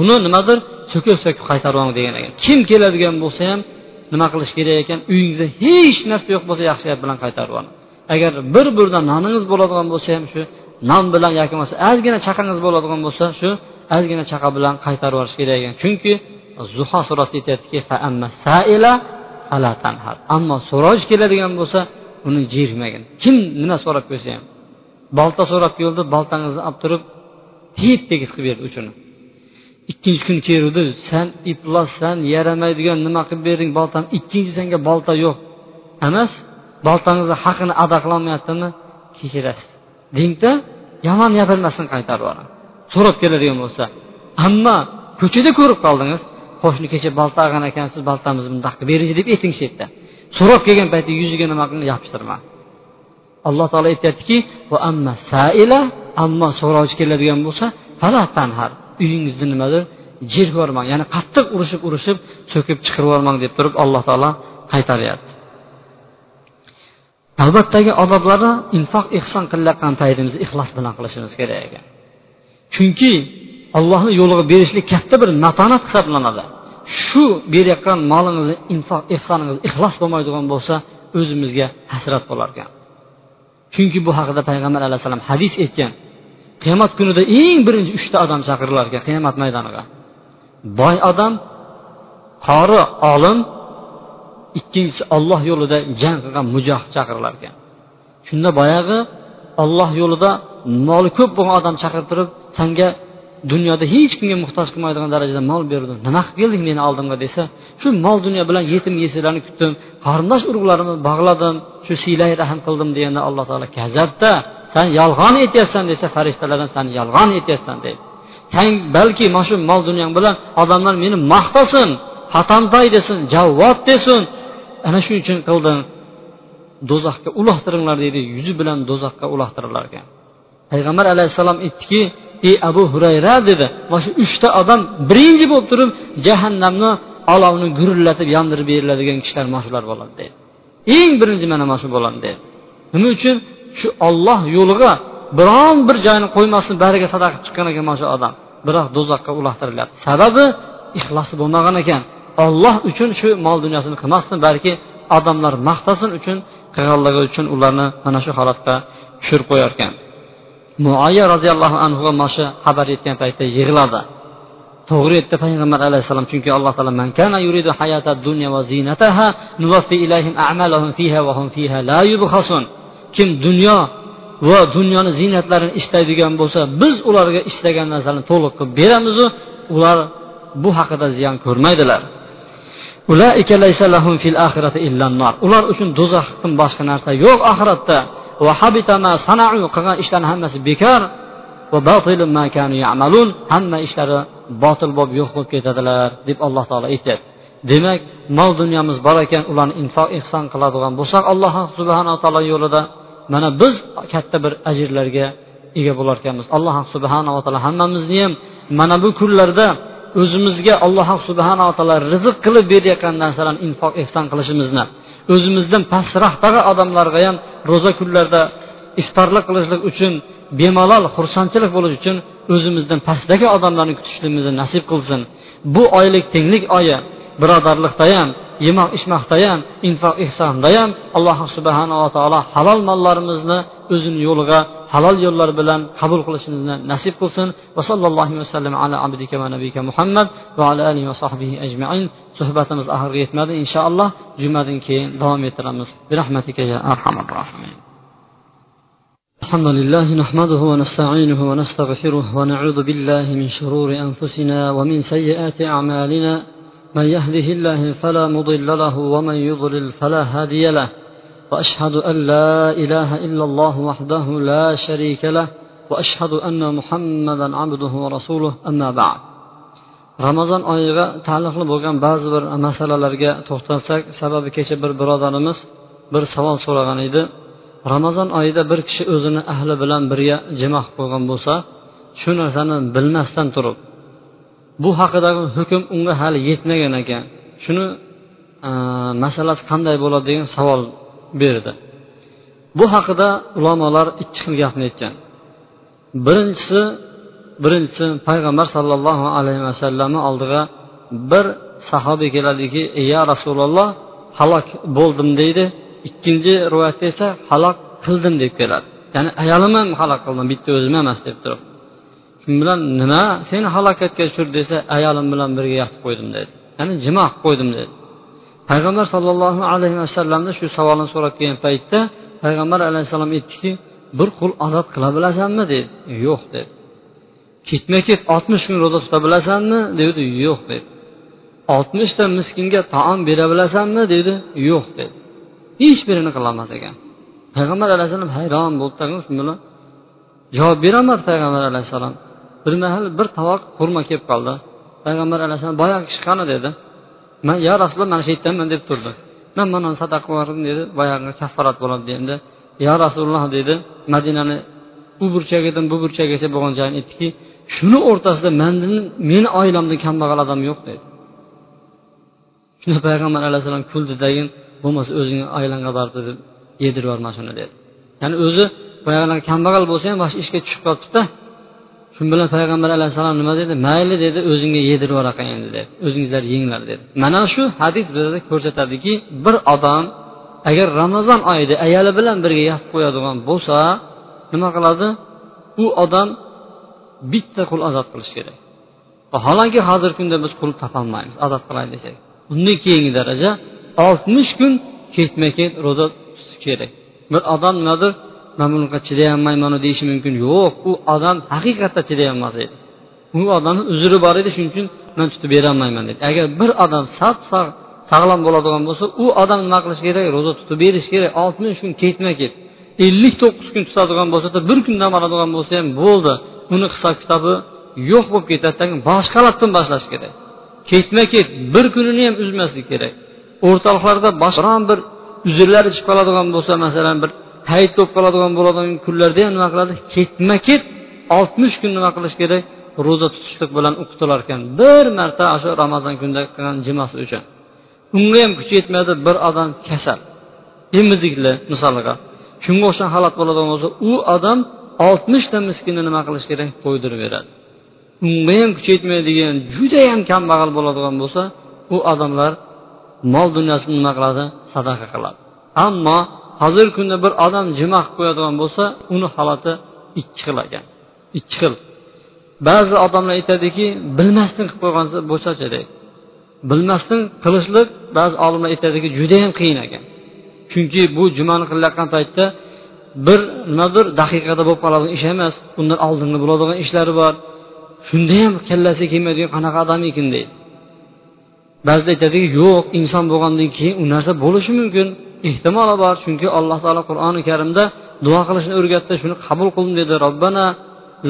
Uni nimadir so'kib so'kib qaytarmang degan ekan. Kim keladigan bo'lsa ham nima qilish kerak ekan? Uyingizda hech narsa yo'q bo'lsa yaxshi gap bilan qaytarib yuboring agar bir burda noningiz bo'ladigan bo'lsa ham shu non bilan yoki bo'lmasa ozgina chaqangiz bo'ladigan bo'lsa shu ozgina chaqa bilan qaytarib yuborish kerak ekan. Chunki zuho surasida aytyaptiki ammo so'rash keladigan bo'lsa uni jermagin kim nima so'rab kelsa ham. Bolta so'rab keldi boltangizni olib turib tep tekis qilib berdi uchini. Ikkinchi kun keluvdi. San iflossan yaramaydigan nima qilib berding boltani? Ikkinchi senga bolta yo'q. Emas boltangizni haqini ado qilolmayaptimi? Kechirasiz. Dengda yomon gapirmasdan qaytarib yuboradi so'rab keladigan bo'lsa. Ammo ko'chada ko'rib qoldingiz. Qo'shni kecha bolta olgan ekansiz boltamizni bundoq qilib beringchi deb ayting shu yerda. So'rab kelgan paytda yuziga nima qiling yopishtirma. Alloh taolo aytyaptiki ammo so'rovchi keladigan bo'lsa uyingizni nimadir jerib yubormang ya'ni qattiq urishib urishib so'kib chiqarib yubormang deb turib alloh taolo qaytaryapti. Navbatdagi odoblarni infoq ehson qilayotgan paytimizda ixlos bilan qilishimiz kerak ekan. Chunki allohni yo'liga berishlik katta bir matonat hisoblanadi. Shu berayotgan molingizni infoq ehsoningiz ixlos bo'lmaydigan bo'lsa o'zimizga hasrat bo'lar ekan. Chunki bu haqida payg'ambar alayhissalom hadis aytgan. Qiyomat kunida eng birinchi uchta odam chaqirilar ekan qiyomat maydoniga. Boy odam qori olim ikkinchisi olloh yo'lida jang qilgan mujohid chaqirilar ekan shunda boyag'i olloh yo'lida moli ko'p bo'lgan odam chaqirib turib sanga dunyoda hech kimga muhtoj qilmaydigan darajada mol berdim nima qilib kelding meni oldimga? desa shu mol dunyo bilan yetim yesirlarni kutdim qarindosh urug'larimni bog'ladim shu siylay rahm qildim deganda alloh taolo gazabda san yolg'on aytyapsan desa farishtalardan san yolg'on aytyapsan deydi. San balki mana shu mol dunyong bilan odamlar meni maqtasin hatamtoy desin javvod desin ana shuning uchun qildim. Do'zaxga uloqtiringlar deydi yuzi bilan do'zaxga uloqtirilar ekan. Payg'ambar alayhissalom aytdiki ey abu hurayra dedi. Mana shu uchta odam birinchi bo'lib turib jahannamni olovni gurillatib yondirib beriladigan kishilar mana shular bo'ladi dedi eng birinchi mana mana shu bo'ladi dedi nima uchun? Shu olloh yo'liga biron bir joyini qo'ymasdan bariga sadaqa qilib chiqqan ekan mana shu odam. Biroq do'zaxga uloqtirilyapti sababi ixlosi bo'lmagan ekan. Olloh uchun shu mol dunyosini qilmasdan balki odamlar maqtasin uchun qilganligi uchun ularni mana shu holatga tushirib qo'yar ekan muoya roziyallohu anhu mana shu xabar yetgan paytda yig'ladi. To'g'ri aytdi payg'ambar alayhissalom chunki alloh taolo man kana yuridu hayata dunya va zinataha nuwaffi ilayhim a'malahum fiha wa hum fiha la yubkhasun kim dunyo va dunyoni ziynatlarini istaydigan bo'lsa biz ularga istagan narsani to'liq qilib beramizu ular bu haqida ziyon ko'rmaydilar. Ular uchun do'zaxdan boshqa narsa yo'q oxiratda. Qilgan ishlarni hammasi bekor. Hamma ishlari botil bo'lib yo'q bo'lib ketadilar deb alloh taolo aytyapti. Demak mol dunyomiz bor ekan ularni infoq ehson qiladigan bo'lsak alloh subhanaa taolo yo'lida mana biz katta bir ajrlarga ega bo'larkanmiz alloh subhanava taolo hammamizni ham mana bu kunlarda o'zimizga alloh subhanava taolo rizq qilib berayotgan narsalarni infoq ehson qilishimizni o'zimizdan pastroqdagi odamlarga ham ro'za kunlarda iftorlik qilishlik uchun bemalol xursandchilik bo'lish uchun o'zimizdan pastdagi odamlarni kutishligimizni nasib qilsin. Bu oylik tenglik oyi birodarlikda ham yemoq ichmoqda ham infoq ehsonda ham alloh subhanava taolo halol mollarimizni o'zini yo'liga halol yo'llar bilan qabul qilishimizni nasib qilsin va sallallohu vasallam ala abdika va nabiyka muhammad va ala alihi va sahbihi ajmain suhbatimiz oxiriga yetmadi inshaalloh jumadan keyin davom ettiramiz birahmatika ya arhamar rohimin الحمد لله نحمده ونستعينه ونستغفره ونعوذ بالله من شرور انفسنا ومن سيئات اعمالنا من يهده الله فلا مضل له ومن يضلل فلا هادي له واشهد ان لا اله الا الله وحده لا شريك له واشهد ان محمدا عبده ورسوله اما بعد ramazon oyiga taalluqli bo'lgan ba'zi bir masalalarga to'xtalsak sababi kecha bir birodarimiz bir savol so'ragan edi ramazon oyida bir kishi o'zini ahli bilan birga jima qilib qo'ygan bo'lsa shu narsani bilmasdan turib bu haqidagi hukm unga hali yetmagan ekan. Shuni masalasi qanday bo'ladi degan savol berdi. Bu haqida ulamolar ikki xil gapni aytgan. Birinchisi birinchisi payg'ambar sollallohu alayhi vasallamni oldiga bir sahobiy keladiki ya rasululloh halok bo'ldim deydi. Ikkinchi rivoyatda esa halok qildim deb keladi. Ya'ni ayolim ham halok qildim bitta o'zim emas deb turib kim bilan nima? Seni halokatga tushirdi desa ayolim bilan birga yotib qo'ydim dedi. Ya'ni jimo qilib qo'ydim dedi. Payg'ambar sollallohu alayhi vasallamni shu savolni so'rab kelgan paytda payg'ambar alayhissalom aytdiki bir qul ozod qila bilasanmi? dedi. Yo'q dedi. Ketma ket oltmish kun ro'za tuta bilasanmi? dedi. Yo'q dedi. Oltmishta miskinga taom bera bilasanmi? dedi. Yo'q dedi. Hech birini qilolmas ekan. Payg'ambar alayhissalom hayron bo'ldi. Shu bilan javob berolmadi payg'ambar alayhissalom bir mahal bir tovoq xurmo kelib qoldi. Payg'ambar alayhissalom boyagi kishi qani? dedi. Man yo rasululloh mana shu yerdanman deb turdi. Man mana sadaqa qilib dedi. Boyagi kafforat bo'ladi deganda yo rasululloh dedi. Madinani u burchagidan bu burchagacha bo'lgan joyini aytdiki shuni o'rtasida mani meni oilamdan kambag'al odam yo'q dedi. Shunda payg'ambar alayhissalom kuldidagi bo'lmasa o'zingni oilangga borib deb yedirib yubor mana shuni dedi. Ya'ni o'zi boyagi kambag'al bo'lsa ham mana shu ishga tushib qolibdida. Shu bilan payg'ambar alayhissalom nima dedi? Mayli dedi o'zingga yedirib yuboraqa endi dedi. O'zingizlar yenglar dedi. Mana shu hadis bizga ko'rsatadiki bir odam agar ramazon oyida ayoli bilan birga yotib qo'yadigan bo'lsa nima qiladi? U odam bitta qul ozod qilish kerak. Vaholanki hozirgi kunda biz qul topolmaymiz ozod qilay desak undan keyingi daraja oltmish kun ketma ket ro'za tutish kerak. Bir odam nimadir man bunaqa chidayolmayman deyishi mumkin. Yo'q u odam haqiqatda chidayolmas edi. U odamni uzri bor edi shuning uchun man tutib berolmayman dedi. Agar bir odam sap sog'lom bo'ladigan bo'lsa u odam nima qilish kerak? Ro'za tutib berish kerak. Oltmish kun ketma ket. Ellik to'qqiz kun tutadigan bo'lsada bir kun dam oladigan bo'lsa ham bo'ldi. Uni hisob kitobi yo'q bo'lib ketadi boshqalardan boshlash kerak. Ketma ket bir kunini ham uzmaslik kerak. O'rtoqlarda biron bir uzrlar chiqib qoladigan bo'lsa masalan bir hayit bo'lib qoladigan bo'ladigan kunlarda ham nima qiladi? Ketma ket oltmish kun nima qilish kerak? Ro'za tutishlik bilan o'qitilar ekan. Bir marta shu ramazon kunida qilgan jimasi uchun. Unga ham kuchi yetmaydi bir odam kasal. Emizikli misoliga shunga o'xshagan holat bo'ladigan bo'lsa u odam oltmishta miskinni nima qilish kerak? Qo'ydirib beradi unga ham kuchi yetmaydigan judayam kambag'al bo'ladigan bo'lsa u odamlar mol dunyosini nima qiladi? Sadaqa qiladi. Ammo hozirgi kunda bir odam juma qilib qo'yadigan bo'lsa uni holati ikki xil ekan. Ikki xil. Ba'zi odamlar aytadiki bilmasdan qilib qo'ygansa bo'lsachi deydi. Bilmasdan qilishlik ba'zi olimlar aytadiki judayam qiyin ekan. Chunki bu jumani qilayotgan paytda bir nimadir daqiqada bo'lib qoladigan ish emas undan oldingi bo'ladigan ishlari bor. Shunda ham kallasi kelmaydigan qanaqa odam ekan deydi. Ba'zida aytadiki yo'q inson bo'lgandan keyin u narsa bo'lishi mumkin. Ehtimoli bor chunki alloh taolo qur'oni karimda duo qilishni o'rgatdi shuni qabul qildim dedi robbana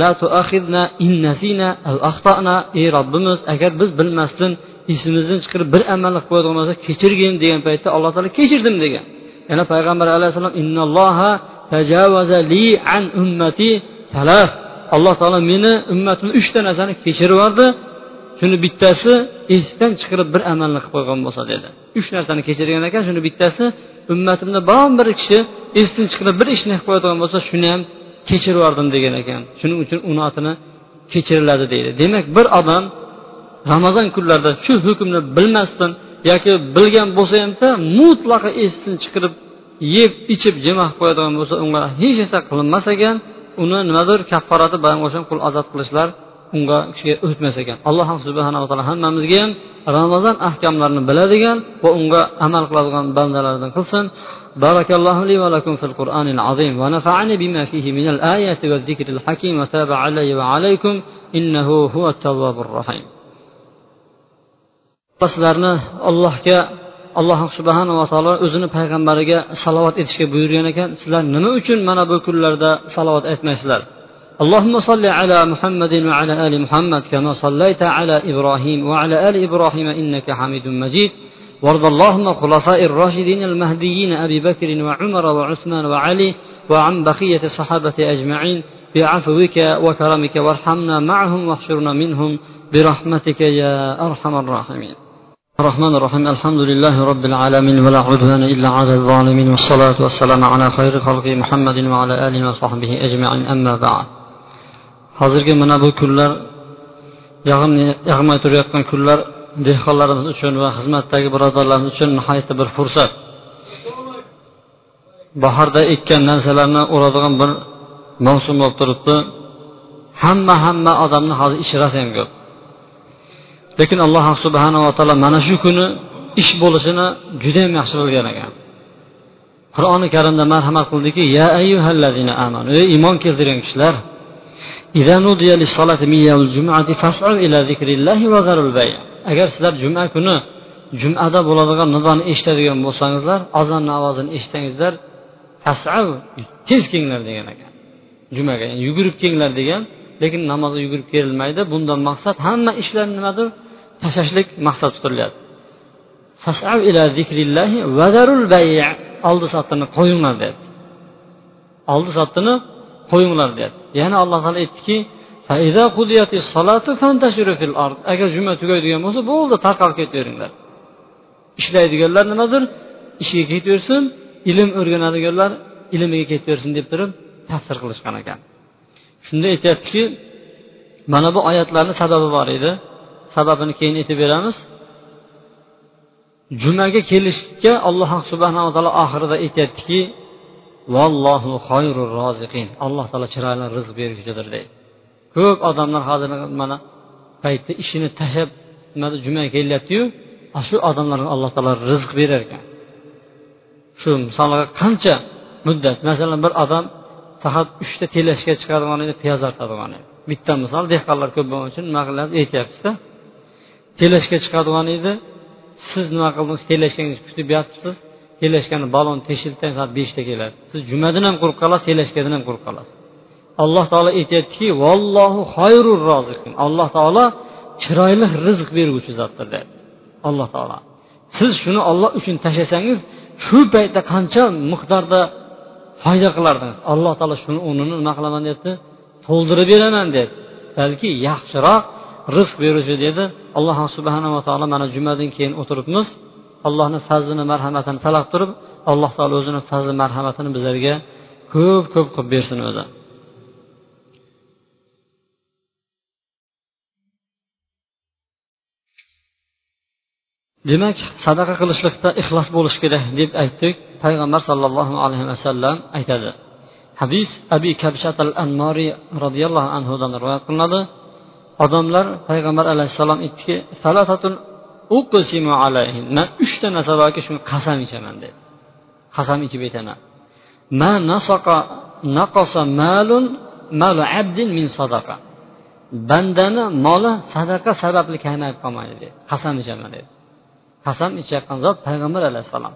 la tuaxidna in nasina al axtana ey robbimiz agar biz bilmasdan esimizdan chiqarib bir amalni qilib qo'yadigan bo'lsak kechirgin degan paytda alloh taolo kechirdim degan. Yana payg'ambar alayhissalom innalloha tajavaza li an ummati talaf alloh taolo meni ummatimni uchta narsani kechirib yubordi. Shuni bittasi esdan chiqarib bir amalni qilib qo'ygan bo'lsa dedi. Uch narsani kechirgan ekan shuni bittasi ummatimda biron bir kishi esdan chiqarib bir ishni qilib qo'yadigan bo'lsa shuni ham kechirib yubordim degan ekan. Shuning uchun uni otini kechiriladi deydi. Demak bir odam ramazon kunlarida shu hukmni bilmasdan yoki bilgan bo'lsa hamda mutlaqo esdan chiqarib yeb ichib jima qilib qo'yadigan bo'lsa unga hech narsa qilinmas ekan uni nimadir kafforati bilan o'sha qul ozod qilishlar unga kishiga o'tmas ekan alloh subhanava taolo hammamizga ham ramazon ahkomlarini biladigan va unga amal qiladigan bandalardan qilsin بارك الله لي ولكم في القرآن العظيم ونفعني بما فيه من الآيات والذكر الحكيم وتاب علي وعليكم إنه هو التواب الرحيم sizlarni allohga alloh subhanava taolo o'zini payg'ambariga salovat etishga buyurgan ekan sizlar nima uchun mana bu kunlarda salovat aytmaysizlar اللهم صل على محمد وعلى آل محمد كما صليت على إبراهيم وعلى آل إبراهيم إنك حميد مجيد. وارض اللهم خلفاء الراشدين المهديين أبي بكر وعمر وعثمان وعلي وعن بقية الصحابة أجمعين. بعفوك وكرمك وارحمنا معهم واحشرنا منهم. برحمتك يا أرحم الراحمين. الرحمن الرحيم. الحمد لله رب العالمين ولا عدوان إلا على الظالمين. والصلاة والسلام على خير خلق محمد وعلى آله وصحبه أجمعين. أما بعد. Hozirgi mana bu kunlar yog'may turayotgan kunlar dehqonlarimiz uchun va xizmatdagi birodarlarimiz uchun nihoyatda bir fursat. Bahorda ekkan narsalarni o'radigan bir mavsum bo'lib turibdi. Hamma hamma odamni hozir ishi rosa ko'p lekin alloh subhanava taolo mana shu kuni ish bo'lishini judayam yaxshi bilgan ekan. Qur'oni karimda marhamat qildiki ya ayyuhallazina amanu ey iymon keltirgan kishilar agar sizlar juma kuni jumada bo'ladigan nidoni eshitadigan bo'lsangizlar azonni ovozini eshitsangizlar tez kelinglar degan ekan jumaga yugurib kelinglar degan lekin namozga yugurib kelilmaydi bundan maqsad hamma ishlar nimadir tashlashlik maqsad tutilyapti oldi sotdini qo'yinglar deyapti oldi sotdini qo'yinglar deyapti yana alloh taolo aytdiki agar juma tugaydigan bo'lsa bo'ldi tarqalib ketaveringlar. Ishlaydiganlar nimadir? Ishiga ketaversin ilm o'rganadiganlar ilmiga ketaversin deb turib tafsir qilishgan ekan. Shunda aytyaptiki mana bu oyatlarni sababi bor edi. Sababini keyin aytib beramiz. Jumaga kelishga alloh subhanava taolo oxirida aytyaptiki vallohu xoyrur roziqin. Alloh taolo chiroyli rizq beruvchidir deydi. Ko'p odamlar hozir mana paytda ishini tashlab jumaga kelyaptiyu shu odamlarga alloh taolo rizq berar ekan. Shu misolga qancha muddat? Masalan bir odam faqat uchta telashga chiqadigan edi piyoz artadigan edi. Bitta misol dehqonlar ko'p bo'lgani uchun nima qilyapti aytyapmizda telashga chiqadigan edi siz nima qildingiz? Telashkangizni kutib yotibsiz. Telashkani balon teshildi soat beshda keladi. Siz jumadan ham qurib qolasiz telashkadan ham qurib qolasiz. Alloh taolo aytyaptiki vallohu xayrur roziqin. Alloh taolo chiroyli rizq berguvchi zotdir deyapti alloh taolo. Siz shuni olloh uchun tashlasangiz shu paytda qancha miqdorda foyda qilardingiz? Alloh taolo shuni o'rnini nima qilaman deyapti? To'ldirib beraman deyapti balki yaxshiroq rizq beruvchi dedi. Alloh subhanava taolo mana jumadan keyin o'tiribmiz. Allohni fazlini marhamatini talab turib alloh taolo o'zini fazli marhamatini bizlarga ko'p ko'p qilib bersin o'zi. Demak sadaqa qilishlikda ixlos bo'lishi kerak deb aytdik. Payg'ambar sollallohu alayhi vasallam aytadi. Hadis abi kabshat al anmoriy roziyallohu anhudan rivoyat qilinadi. Odamlar payg'ambar alayhissalom aytdiki man uchta narsa borki shuni qasam ichaman dedi. Qasam ichib aytaman. Ma nasaqa naqasa malun malu abdin min sadaqa. Bandani moli sadaqa sababli kamayib qolmaydi dedi. Qasam ichaman dedi. Qasam ichayotgan zot payg'ambar alayhissalom.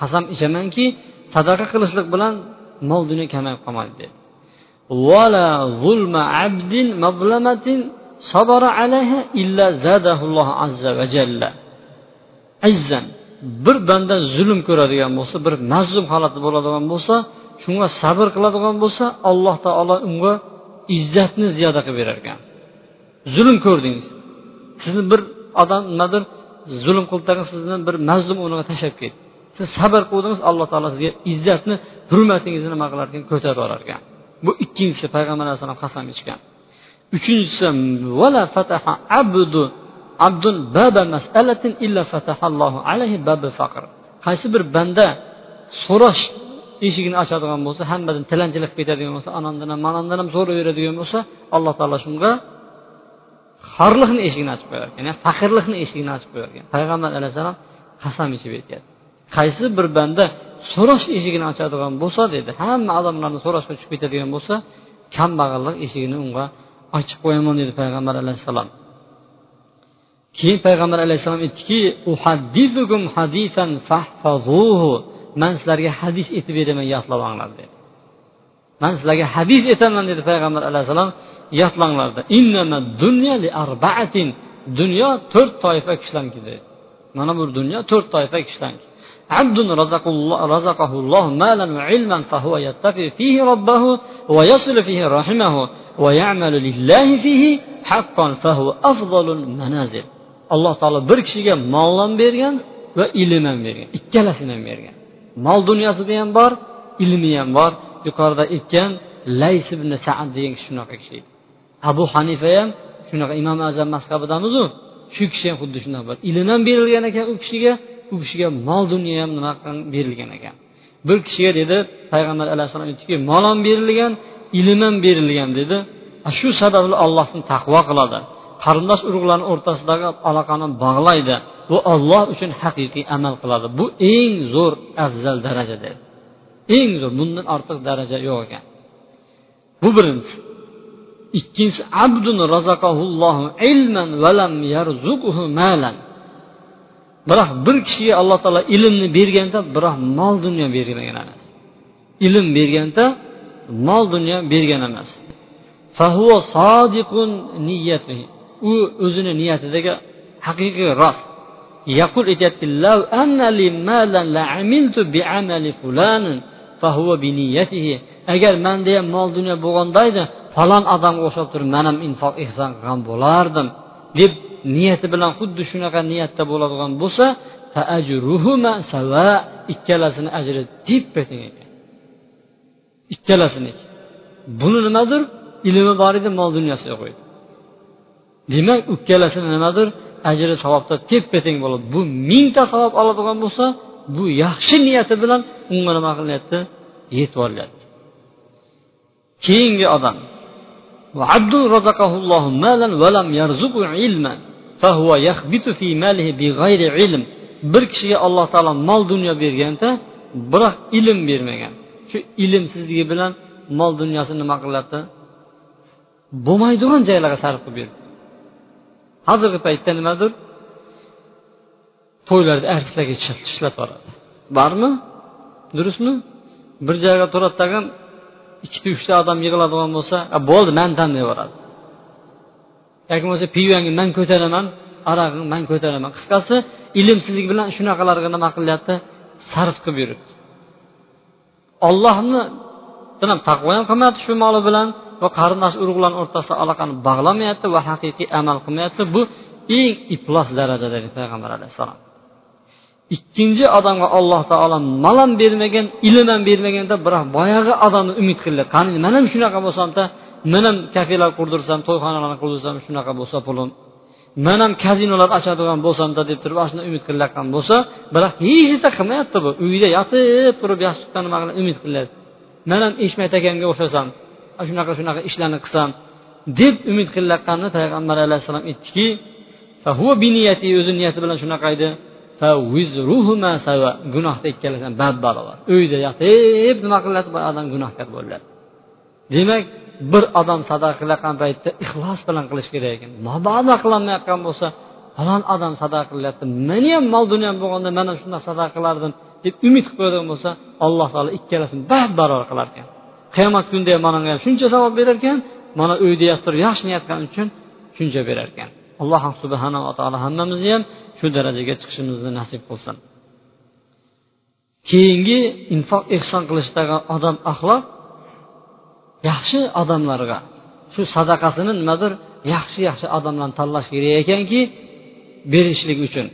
Qasam ichamanki sadaqa qilishlik bilan mol dunyo kamayib qolmaydi dedi. Vala zulma abdin mazlamatin sabara alayha illa zadahulloh azza va jalla izzan bir banda zulm ko'radigan bo'lsa bir mazlum holatda bo'ladigan bo'lsa shunga sabr qiladigan bo'lsa alloh taolo unga izzatni ziyoda qilib berar ekan zulm ko'rdingiz sizni bir odam nimadir zulm qildi sizni bir mazlum o'rniga tashlab ketdi siz sabr qildingiz alloh taolo sizga izzatni hurmatingizni nima qilar ekan ko'tarib yuborar ekan bu ikkinchisi payg'ambar alayhissalom qasam ichgan uchinchisi vala fataha abdu abdun baba masalatin illa fatahallohu alayhi babi faqr. Qaysi bir banda so'rash eshigini ochadigan bo'lsa hammadan tilanchilik ketadigan bo'lsa anandan ham manandan ham so'rayveradigan bo'lsa alloh taolo shunga xorliqni eshigini ochib qo'yar ekan ya'ni faqirlikni eshigini ochib qo'yar ekan. Payg'ambar alayhissalom qasam ichib aytyapti qaysi bir banda so'rash eshigini ochadigan bo'lsa dedi hamma odamlarni so'rashga tushib ketadigan bo'lsa kambag'allik eshigini unga ochib qo'yaman dedi payg'ambar alayhissalom. Keyin payg'ambar alayhissalom aytdiki man sizlarga hadis aytib beraman yodlab olinglar dedi. Man sizlarga hadis aytaman dedi payg'ambar alayhissalom yodlanglar dunyo to'rt toifa kishilarniki dedi. Mana bu dunyo to'rt toifa kishilarniki. عبد رزق الله رزقه الله مالا وعلما فهو يتقي فيه ربه ويصل فيه رحمه ويعمل لله فيه حقا فهو أفضل المنازل. الله تعالى بركشيك مالا بيرغن وإلما بيرغن إكلاسنا بيرغن مال دنيا سبيان بار إلميا بار يقارد إكيان ليس بن سعد ديان شنوك شيء أبو حنيفة يام شنوك إمام أزام مسكب دامزون شو كشيان خدشنا بار إلما بيرغن أكيان u kishiga mol dunyo ham nima berilgan ekan. Bir kishiga dedi payg'ambar alayhissalom aytdiki mol ham berilgan ilm ham berilgan dedi. Shu sababli allohni taqvo qiladi. Qarindosh urug'larni o'rtasidagi aloqani bog'laydi. Bu olloh uchun haqiqiy amal qiladi. Bu eng zo'r afzal daraja dedi. Eng zo'r bundan ortiq daraja yo'q ekan. Bu birinchisi ikkinchisi abdun razaqahullohu ilman valam yarzuquhu malan. Biroq bir kishiga alloh taolo ilmni berganda biroq mol dunyo bermagan emas. Ilm berganda mol dunyo bergan emas. U o'zini niyatidagi haqiqiy rost. Yaqul aytyapti agar manda ham mol dunyo bo'lganda edi falon odamga o'xshab turib man ham infoq ehson qilgan bo'lardim deb niyati bilan xuddi shunaqa niyatda bo'ladigan bo'lsa ikkalasini ajri teppa teng ekan. Ikkalasini. Buni nimadir? Ilmi bor edi mol dunyosi yo'q edi demak ikkalasini nimadir? Ajri savobda teppa teng bo'ladi bu mingta savob oladigan bo'lsa bu yaxshi niyati bilan unga nima qilinyapti? Yetib olinyapti keyingi odam. Bir kishiga alloh taolo mol dunyo berganda biroq ilm bermagan. Shu ilmsizligi bilan mol dunyosini nima qilyapti bo'lmaydigan joylarga sarf qilib berdi. Hozirgi paytda nimadir? To'ylarda artistlarga ishlab yuboradi bormi durustmi? Bir joyga turadi tag'in ikkita uchta odam yig'iladigan bo'lsa bo'ldi man tanlab yuboradi yoki bo'lmasa pivangni man ko'taraman arog'ini man ko'taraman. Qisqasi ilmsizlik bilan shunaqalarga nima qilyapti? Sarf qilib yuribdi. Ollohni bilan taqvo ham qilmayapti shu moli bilan va qarindosh urug'larni o'rtasida aloqani bog'lamayapti va haqiqiy amal qilmayapti. Bu eng iflos darajadagi payg'ambar alayhissalom. Ikkinchi odamga alloh taolo mol ham bermagan ilm ham bermaganda biroq boyagi odamni umid qildi. Qani man ham shunaqa bo'lsamda men ham kafelar qurdirsam to'yxonalarni qurdirsam shunaqa bo'lsa pulim. Men ham kazinolar ochadigan bo'lsamda deb turib ana shuni umid qilayotgan bo'lsa biroq hech narsa qilmayapti bu. Uyda yotib turib yostiqqa nima qilib umid qilyapti. Man ham eshmat akamga o'xshasam shunaqa shunaqa ishlarni qilsam deb umid qilayotganni payg'ambar alayhissalom aytdiki o'zi niyati bilan shunaqa edi. Gunohda ikkalasi bad barobar uyda yotib nima qilyapti bu odam gunohkor bo'ladi. Demak bir odam sadaqa qilayotgan paytda ixlos bilan qilish kerak ekan. Mabodo qilolmayotgan bo'lsa falon odam sadaqa qilyapti. Meni ham mol dunyom bo'lganda man ham shundoq sadaqa qilardim deb umid qilib qo'yadigan bo'lsa alloh taolo ikkalasini bab barobar qilar ekan. Qiyomat kunida ham mana ham shuncha savob berar ekan mana uyda yotib yaxshi niyat qilgani uchun shuncha berar ekan. Alloh subhanava taolo hammamizni ham shu darajaga chiqishimizni nasib qilsin. Keyingi infoq ehson qilishdagi odam axloq yaxshi odamlarga. Shu sadaqasini nimadir yaxshi yaxshi odamlarni tanlash kerak ekanki berishlik uchun.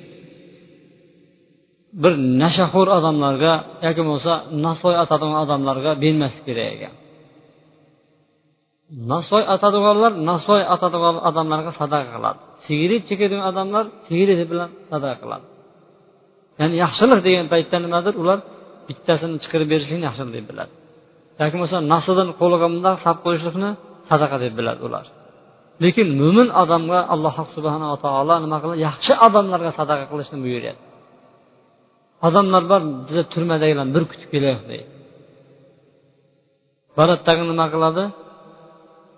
Bir nashaxo'r odamlarga yoki bo'lmasa nasoy atadigan odamlarga bermaslik kerak ekan. Nasoy atadiganlar nasoy atadigan odamlarga sadaqa qiladi. Sigaret chekadigan odamlar sigaret bilan sadaqa qiladi. Ya'ni yaxshilik degan paytda nimadir ular bittasini chiqarib berishlikni yaxshilik deb biladi. Yoki bo'lmasa nasidan qo'liga bundoq sab qo'yishlikni sadaqa deb biladi ular. Lekin mo'min odamga alloh subhanava taolo nima qiladi yaxshi odamlarga sadaqa qilishni buyuryapti. Odamlar bor biza turmadagilarni bir kutib kelyapti deydi. Boradidagi nima qiladi?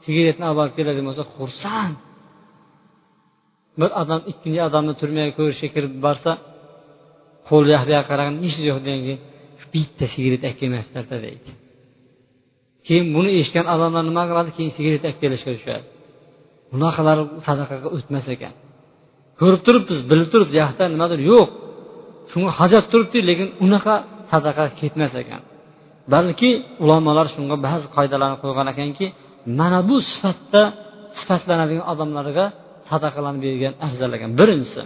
Sigaretni olib borib keladigan bo'lsa xursand. Bir odam ikkinchi odamni turmaga ko'rishga kirib borsa qo'li yoq bu yoqqa qaragan hech yo'q degan keyin bitta sigaret olib kelmayaptilarda deydi. Keyin buni eshitgan odamlar nima qiladi? Keyin sigaret olib kelishga tushadi. Bunaqalar sadaqaga o'tmas ekan. Ko'rib turibmiz bilib turibmiz yoqda nimadir yo'q. Shunga hajat turibdi lekin unaqa sadaqa ketmas ekan. Balki ulamolar shunga ba'zi qoidalarni qo'ygan ekanki mana bu sifatda sifatlanadigan odamlarga sadaqalarni bergan afzal ekan. Birinchisi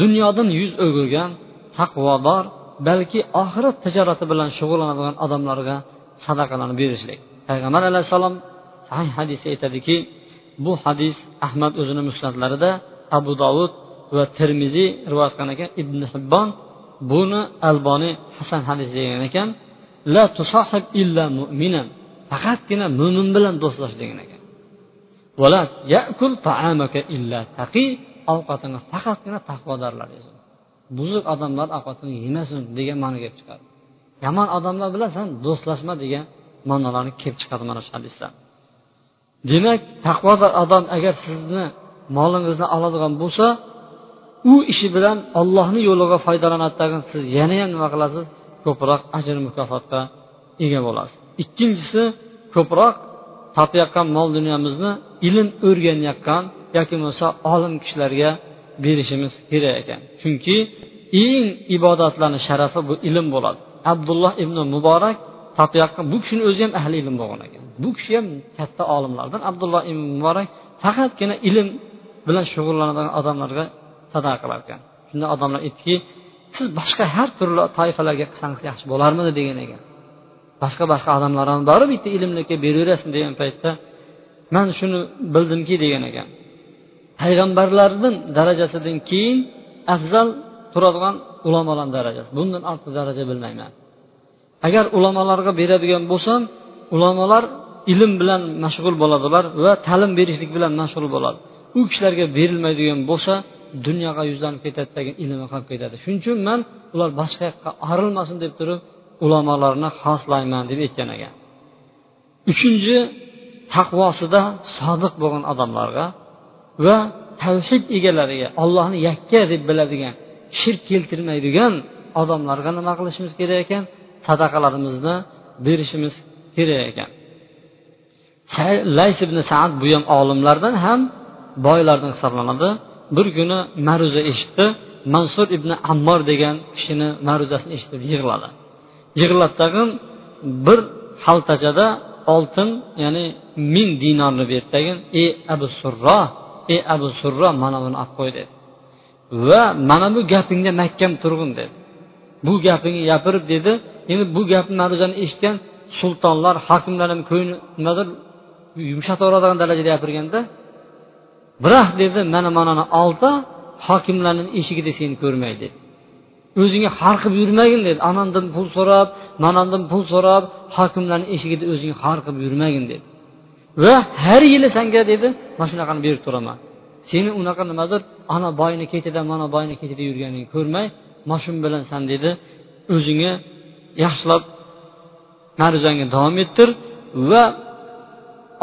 dunyodan yuz o'girgan taqvodor balki oxirat tijorati bilan shug'ullanadigan odamlarga sadaqalarni berishlik payg'ambar alayhissalom sahih hadisda aytadiki bu hadis ahmad o'zini musnatlarida abu dovud va termiziy rivoyat qilgan ekan. Ibn hibbon buni alboniy hasan hadis degan ekan la tusahib illa mu'minan faqatgina mo'min bilan do'stlash degan ekan. Vala yakul taamaka illa taqi ovqatini faqatgina taqvodorlar yesin buzuq odamlar ovqatini yemasin degan ma'no kelib chiqadi. Yomon odamlar bilan san do'stlashma degan ma'nolarni kelib chiqadi mana shu hadisda demak taqvodor odam agar sizni molingizni oladigan bo'lsa u ishi bilan ollohni yo'liga foydalanadi tag'in siz yana ham nima qilasiz? Ko'proq ajr mukofotga ega bo'lasiz. Ikkinchisi ko'proq topayotgan mol dunyomizni ilm o'rganayotgan yoki bo'lmasa olim kishilarga berishimiz kerak ekan. Chunki eng ibodatlarni sharafi bu ilm bo'ladi. Abdulloh ibn muborak topayotgan bu kishini o'zi ham ahli ilm bo'lgan ekan. Bu kishi ham katta olimlardan. Abdulloh ibn muborak faqatgina ilm bilan shug'ullanadigan odamlarga sadaqa qilar ekan. Shunda odamlar aytdiki siz boshqa har turli toifalarga qilsangiz yaxshi bo'larmidi? degan ekan. Boshqa boshqa odamlar ham bitta ilmlikka beraverasizmi degan paytda man shuni bildimki degan ekan. Payg'ambarlardan darajasidan keyin afzal turadigan ulamolarni darajasi. Bundan ortiq daraja bilmayman. Agar ulamolarga beradigan bo'lsam ulamolar ilm bilan mashg'ul bo'ladilar va ta'lim berishlik bilan mashg'ul bo'ladi. U kishilarga berilmaydigan bo'lsa dunyoga yuzlanib ketadi degan ilmi qolib ketadi. Shuning uchun man ular boshqa yoqqa arilmasin deb turib ulamolarni xoslayman deb aytgan ekan. Uchinchi taqvosida sodiq bo'lgan odamlarga va tavhid egalariga ollohni yakka deb biladigan shirk keltirmaydigan odamlarga nima qilishimiz kerak ekan? Sadaqalarimizni berishimiz kerak ekan. Lays ibn saad bu ham olimlardan ham boylardan hisoblanadi. Bir kuni ma'ruza eshitdi. Mansur ibn ammor degan kishini ma'ruzasini eshitib yig'ladi. Yig'lab tag'in bir xaltachada oltin ya'ni ming dinorni berdi tagin ey abu surro ey abu surro mana buni olib qo'y dedi. Va mana bu gapingda mahkam turg'in dedi. Bu gapingni gapirib dedi endi bu gapni ma'ruzani eshitgan sultonlar hokimlar ham ko'ngli nimadir yumshataveradigan darajada gapirganda biroq dedi mana manani olda hokimlarni eshigida seni ko'rmay dedi. O'zingga har qilib yurmagin dedi. Anandan pul so'rab manandan pul so'rab hokimlarni eshigida o'zing har qilib yurmagin dedi. Va har yili senga dedi mana shunaqani berib turaman. Seni unaqa nimadir ana boyni ketida mana boyni ketida yurganingni ko'rmay mana shu bilan san dedi. O'zingni yaxshilab ma'ruzangni davom ettir va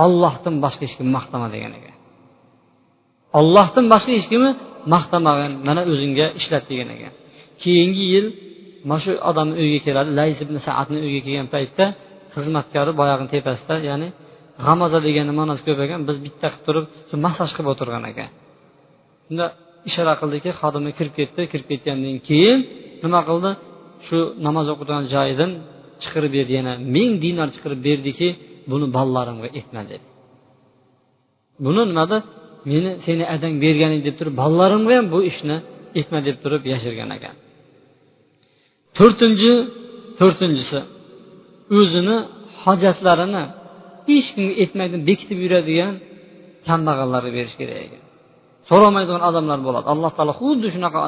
ollohdan boshqa hech kimni maqtama degan ekan. Ollohdan boshqa hech kimni maqtamagin mana o'zingga ishlat degan ekan. Keyingi yil mana shu odamni uyiga keladi lays ibn saatni uyiga kelgan paytda xizmatkori boyag'ini tepasida ya'ni g'amaza deganni ma'nosi ko'p ekan biz bitta qilib turib shu massaj qilib o'tirgan ekan. Shunda ishora qildiki xodimi kirib ketdi kirib ketgandan keyin nima qildi? Shu namoz o'qigan joyidan chiqarib berdi yana ming dinar chiqarib berdiki buni bolalarimga aytma dedi. Buni nimada? Meni seni adang berganing deb turib bolalarimga ham bu ishni aytma deb turib yashirgan ekan. To'rtinchi to'rtinchisi o'zini hojatlarini hech kimga aytmaydi bekitib yuradigan kambag'allarga berish kerak. Ekan so'ramaydigan odamlar bo'ladi. Alloh taolo xuddi shunaqa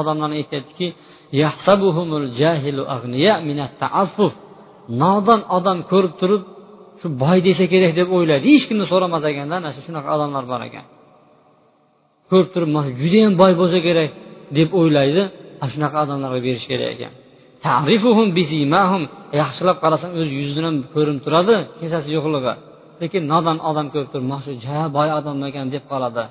odamlarni aytyaptiki nodon odam ko'rib turib shu boy desa kerak deb o'ylaydi. Hech kimni so'ramas ekanda ana shu shunaqa odamlar bor ekan. Ko'rib turib mana judayam boy bo'lsa kerak deb o'ylaydi. Ana shunaqa odamlarga berish kerak ekan. Yaxshilab qarasang o'z yuzidan ham ko'rinib turadi kesasi yo'qligi. Lekin nodon odam ko'rib turib mana shu ja boy odam ekan deb qoladi.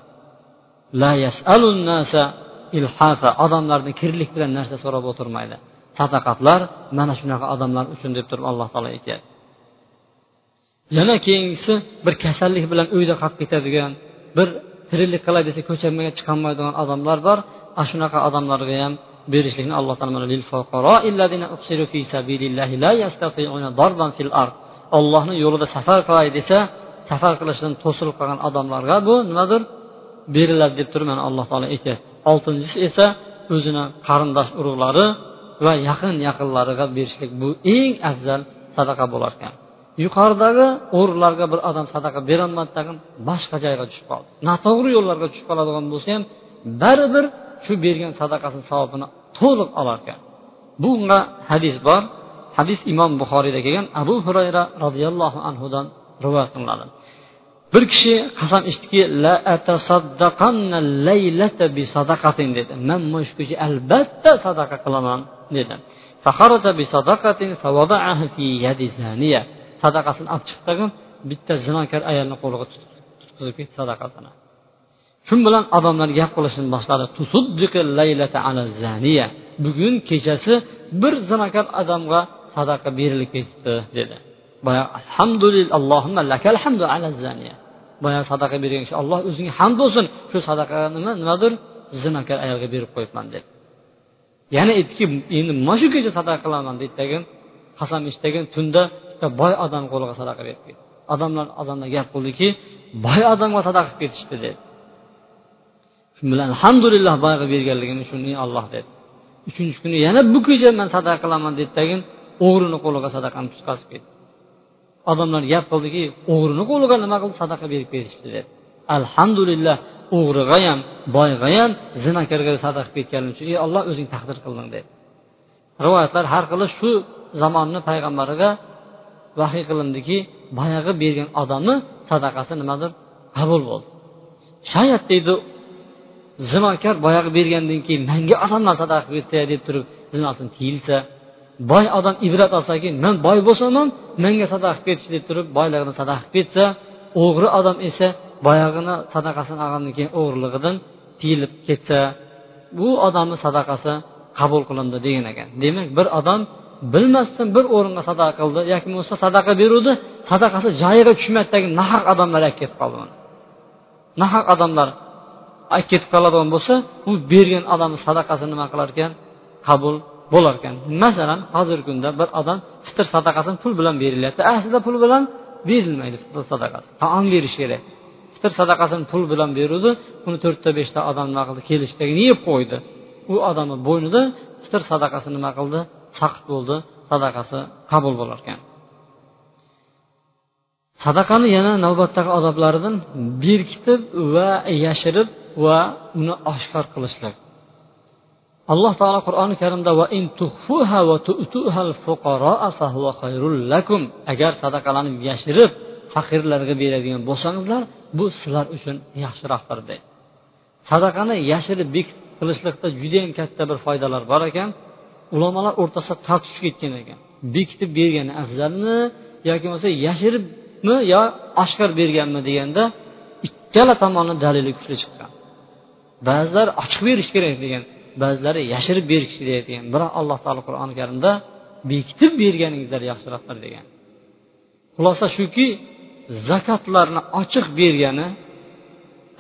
Odamlarni kirlik bilan narsa so'rab o'tirmaydi. Sadaqatlar mana shunaqa odamlar uchun deb turib alloh taolo aytyapti. Yana keyingisi bir kasallik bilan uyda qolib ketadigan bir tiriklik qilay desa ko'chaga chiqolmaydigan odamlar bor. Ana shunaqa odamlarga ham berishlikni alloh taolo ollohni yo'lida safar qilay desa safar qilishdan to'silib qolgan odamlarga bu nimadir beriladi deb turib mana alloh taolo aytyapti oltinchisi esa o'zini qarindosh urug'lari va yaqin yaqinlariga berishlik bu eng afzal sadaqa bo'lar ekan. Yuqoridagi o'rinlarga bir odam sadaqa berolmadi tag'in boshqa joyga tushib qoldi. Noto'g'ri yo'llarga tushib qoladigan bo'lsa ham baribir shu bergan sadaqasini savobini to'liq olar ekan bunga hadis bor. Hadis imom buxoriyda kelgan. Abu hurayra roziyallohu anhudan rivoyat qilinadi. Bir kishi qasam ichadiki dedi. Man mana shu kecha albatta sadaqa qilaman dedi. Sadaqasini olib chiqdi bitta zinokor ayolni qo'liga tutqizib ketdi sadaqasini. Shu bilan odamlar gap qilishni boshladi. Bugun kechasi bir zinokor odamga sadaqa berilib ketdi dedi. Boya alhamdulillah lakal hamdu ala zaniya. Boya sadaqa bergan kishi alloh o'zingga hamd bo'lsin shu sadaqa nima nimadir zinokor ayolga berib qo'yibman dedi. Yana aytdiki endi mana shu kecha sadaqa qilaman dedi. Tagin qasam ichdagin tunda bitta boy odam qo'liga sadaqa berib ketdi. Odamlar odamlar gap qildiki boy odamga sadaqa qilib ketishdi dedi. Shu bilan alhamdulillah boyga berganligini shuni alloh olloh dedi. Uchinchi kuni yana bu kecha man sadaqa qilaman dedi. Tagin o'g'rini qo'liga sadaqani tutqazib ketdi. Odamlar gap qildiki o'g'rini qo'liga nima qildi? Sadaqa berib berishdi dedi. Alhamdulillah o'g'riga ham boyga ham zinakarga sadaqa ketganim uchun ey olloh o'zing taqdir qilding dedi. Rivoyatlar har xili shu zamonni payg'ambariga vahiy qilindiki boyagi bergan odamni sadaqasi nimadir qabul bo'ldi. Shayat deydi zinokor boyagi bergandan keyin manga odamlar sadaqa qilib deb turib zinosini tiyilsa boy odam ibrat olsaki man boy bo'lsam ham manga sadaqa qilib ketish deb turib boyligini sadaqa qilib ketsa o'g'ri odam esa boyag'ini sadaqasini olgandan keyin o'g'irlig'idan tiyilib ketsa bu odamni sadaqasi qabul qilindi degan ekan. Demak bir odam bilmasdan bir o'ringa sadaqa qildi yoki bo'lmasa sadaqa beruvdi sadaqasi joyiga tushmaydidagi nahaq odamlar kelib qoldi nahaq odamlar olib ketib qoladigan bo'lsa u bergan odamni sadaqasi nima qilar ekan? Qabul bo'lar ekan. Masalan hozirgi kunda bir odam fitr sadaqasini pul bilan berilyapti. Ah, Aslida pul bilan berilmaydi fitr sadaqasi. Taom berish kerak. Fitr sadaqasini pul bilan beruvdi uni to'rtta beshta odam nima qildi? Kelishdagini yeb qo'ydi. U odamni bo'ynida fitr sadaqasi nima qildi? Saqit bo'ldi. Sadaqasi qabul bo'lar ekan. Sadaqani yana navbatdagi odoblaridan berkitib va yashirib va uni oshkor qilishlik. Alloh taolo qur'oni karimda va in tuhfuha va tu'tuhal lakum. Agar sadaqalarni yashirib faqirlarga beradigan bo'lsangizlar bu sizlar uchun yaxshiroqdir deydi. Sadaqani yashirib bekitib qilishlikda judayam katta bir foydalar bor ekan. Ulamolar o'rtasida tortishib ketgan ekan. Bekitib bergani afzalmi yoki bo'lmasa yashiribmi yo oshkor berganmi deganda ikkala tomonni dalili kuchli chiqqan. Ba'zilar ochiq berish kerak degan ba'zilari yashirib berish kerak degan. Biroq alloh taolo qur'oni karimda bekitib berganingizlar yaxshiroqdir degan. Xulosa shuki zakotlarni ochiq bergani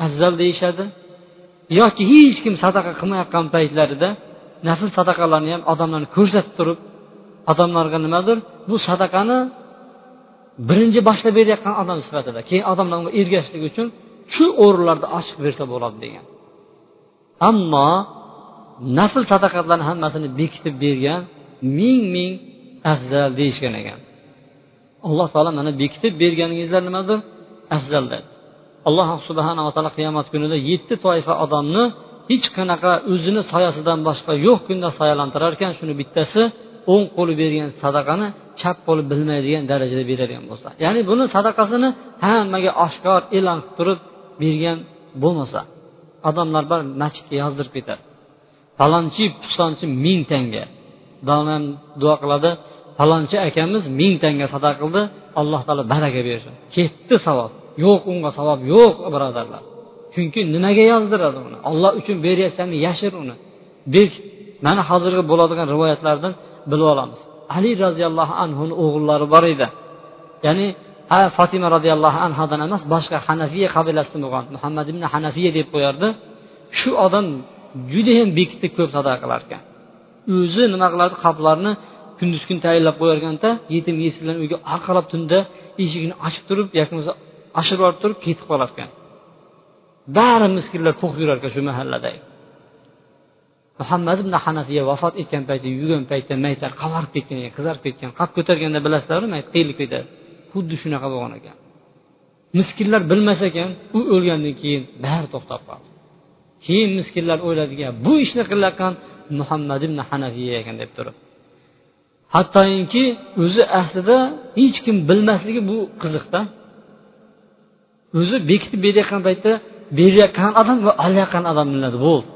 afzal deyishadi yoki hech kim sadaqa qilmayotgan paytlarida nafl sadaqalarni ham odamlarni ko'rsatib turib odamlarga nimadir? Bu sadaqani birinchi boshlab berayotgan odam sifatida keyin odamlar unga ergashishlik uchun shu o'rinlarda ochiq bersa bo'ladi degan. Ammo nafl sadaqatlarni hammasini bekitib bergan ming ming afzal deyishgan ekan. Alloh taolo mana bekitib berganingizlar nimadir? Afzal dedi. Alloh subhanava taolo qiyomat kunida yetti toifa odamni hech qanaqa o'zini soyasidan boshqa yo'q kunda soyalantirar ekan. Shuni bittasi o'ng qo'li bergan sadaqani chap qo'li bilmaydigan darajada beradigan bo'lsa. Ya'ni buni sadaqasini hammaga oshkor e'lon qilib turib bergan bo'lmasa. Odamlar bir masjidga yozdirib ketadi. Falonchi pistonchi ming tanga. Donam duo qiladi falonchi akamiz ming tanga sadaqa qildi alloh taolo baraka bersin. Ketdi savob yo'q unga savob yo'q birodarlar. Chunki nimaga yozdiradi uni? Olloh uchun beryapsanmi yashir uni. Bek mana hozirgi bo'ladigan rivoyatlardan bilib olamiz. Ali roziyallohu anhuni o'g'illari bor edi. Ya'ni fotima roziyallohu anhodan emas boshqa hanafiya qabilasidan bo'lgan muhammad ibn hanafiya deb qo'yardi. Shu odam judayam bekitib ko'p sadaqa qilar ekan o'zi nima qilardi qoplarni kunduz kun tayinlab qo'yar ekanda yetim yesirlarni uyga orqalab tunda eshigini ochib turib yoki bo'lmasa oshirib olib turib ketib qolar ekan bari miskinlar to'qib yurar ekan shu mahallada muhammad ibn hanafiya vafot etgan paytda yurgan paytda maytlar qavarib ketgan qizarib ketgan qap ko'targanda bilasizlarmi mayt qiyilib ketadi xuddi shunaqa bo'lgan ekan. Miskinlar bilmas ekan u o'lgandan keyin bari to'xtab qoldi. Keyin miskinlar o'yladiki bu ishni qilayotgan muhammad ibn hanafiya ekan deb turib hattoki o'zi aslida hech kim bilmasligi bu qiziqda. O'zi bekitib berayotgan paytda berayotgan odam va olayotgan odam biladi bo'ldi.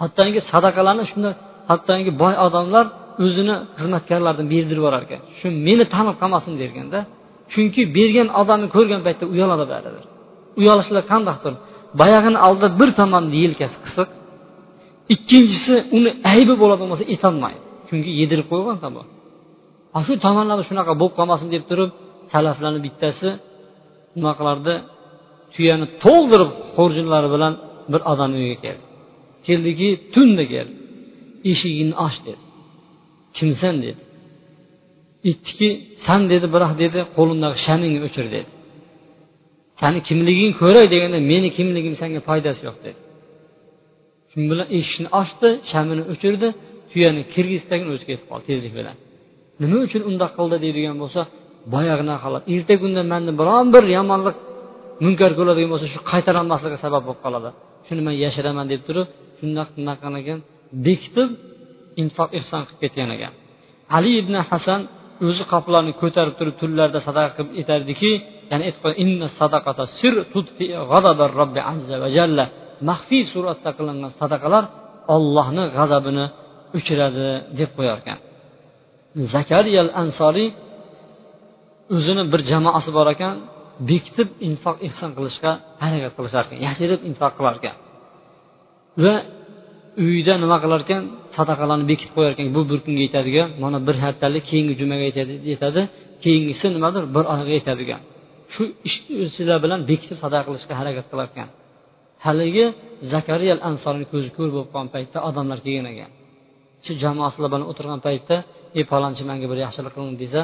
Hattoki sadaqalarni shunda hattoki boy odamlar o'zini xizmatkorlaridan berdirib yuborar ekan. Shu meni tanib qolmasin derganda chunki bergan odamni ko'rgan paytda uyaladi baribir uyalishlar qandaqdir? Boyag'ini oldida bir tomonda yelkasi qisiq ikkinchisi uni aybi bo'ladi bo'lmasa etolmaydi. Chunki yedirib qo'ygan tomon shu tomonlari shunaqa bo'lib qolmasin deb turib salaflarni bittasi nima qilardi? Tuyani to'ldirib xo'rjinlari bilan bir odam uyiga keldi. Keldiki tunda keldi. Eshigingni och dedi kimsan dedi. Aytdiki san dedi biroq dedi qo'limdagi shamingni o'chir dedi. Sani kimligingni ko'ray deganda meni kimligim senga foydasi yo'q dedi. Shu bilan eshikni ochdi shamini o'chirdi tuyani kirgizdagin o'zi ketib qoldi tezlik bilan nima uchun undoq qildi deydigan bo'lsa boyaginaqa holat erta kunda manda biron bir yomonlik munkar ko'radigan bo'lsa shu qaytarolmasligi sabab bo'lib qoladi shuni man yashiraman deb turib shundoq bunaqa ekan bekitib infoq ehson qilib ketgan ekan. Ali ibn hasan o'zi qoplarni ko'tarib turib tunlarda sadaqa qilib aytardiki ya'ni aytib inna sadaqata sir robbi azza va jalla. Maxfiy suratda qilingan sadaqalar ollohni g'azabini o'chiradi deb qo'yar ekan. Zakariyal ansoriy o'zini bir jamoasi bor ekan bekitib infoq ehson qilishga harakat qilishar ekan yashirib infoq qilar ekan. Va uyida nima qilar ekan sadaqalarni bekitib qo'yar ekan bu bir kunga yetadigan mana bir haftalik keyingi jumaga yetadi keyingisi nimadir? Bir oyga yetadigan. Shu ishlar bilan bekitib sadaqa qilishga harakat qilar ekan haligi zakariya ansorni ko'zi ko'r bo'lib qolgan paytda odamlar kelgan ekan. Shu jamoasilar bilan o'tirgan paytda ey palonchi manga bir yaxshilik qiling desa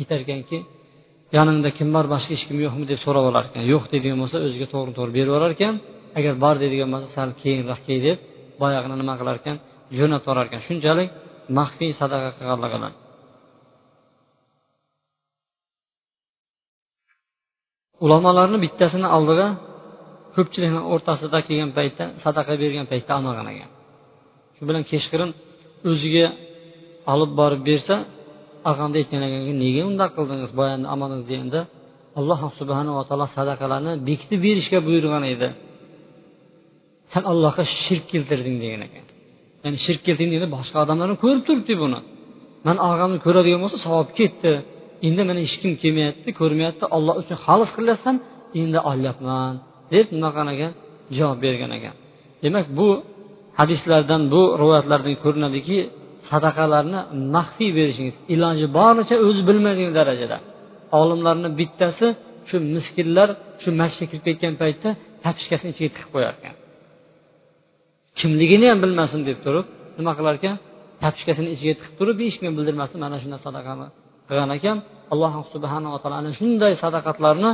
aytar ekanki yoningda kim bor? Boshqa hech kim yo'qmi? deb so'rab olar ekan yo'q deydigan bo'lsa o'ziga to'g'ri to'g'ri berib yuborar ekan agar bor deydigan bo'lsa sal keyinroq kel deb boyag'ini nima qilar ekan? Jo'natib yuborar ekan. Shunchalik maxfiy sadaqa qilganligidan ulamolarni bittasini oldiga ko'pchilikni o'rtasida kelgan paytda sadaqa bergan paytda olmagan ekan. Shu bilan kechqurun o'ziga olib borib bersa og'amda aytgan ekanki nega undoq qildingiz boyani olmadingiz deganda alloh subhanava taolo sadaqalarni bekitib berishga buyurgan edi. San allohga shirk keltirding degan ekan. Ya'ni shirk keltirding deganda boshqa odamlar ko'rib turibdi buni. Man og'amni ko'radigan bo'lsa savob ketdi. Endi mana hech kim kelmayapti ko'rmayapti. Olloh uchun xolis qilyapsan endi olyapman deb nima qilgan ekan javob bergan ekan. Demak bu hadislardan bu rivoyatlardan ko'rinadiki sadaqalarni maxfiy berishingiz iloji boricha o'zi bilmaydigan darajada. Olimlarni bittasi shu miskinlar shu masjidga kirib ketgan paytda tapishkasini ichiga tiqib qo'yar ekan kimligini ham bilmasin deb turib nima qilar ekan tapishkasini ichiga tiqib turib hech kimga bildirmasdan mana shunday sadaqani qilgan ekan. Alloh subhanava taolo ana shunday sadaqatlarni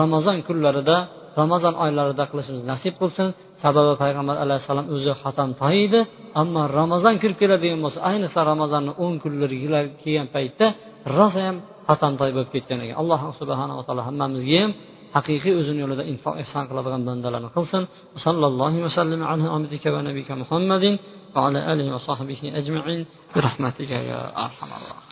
ramazon kunlarida ramazon oylarida qilishimiz nasib qilsin. Sababi payg'ambar alayhissalom o'zi xatam edi ammo ramazon kirib keladigan bo'lsa ayniqsa ramazonni o'n kunlari kelgan paytda rosa ham xatam toy bo'lib ketgan ekan. Alloh subhanava taolo hammamizga ham haqiqiy o'zini yo'lida infoq ehson qiladigan bandalarni qilsin. Sallallohu vasallam ala abdika va nabika muhammadin va ala alihi va sahbihi ajmain bi rahmatika ya arhamar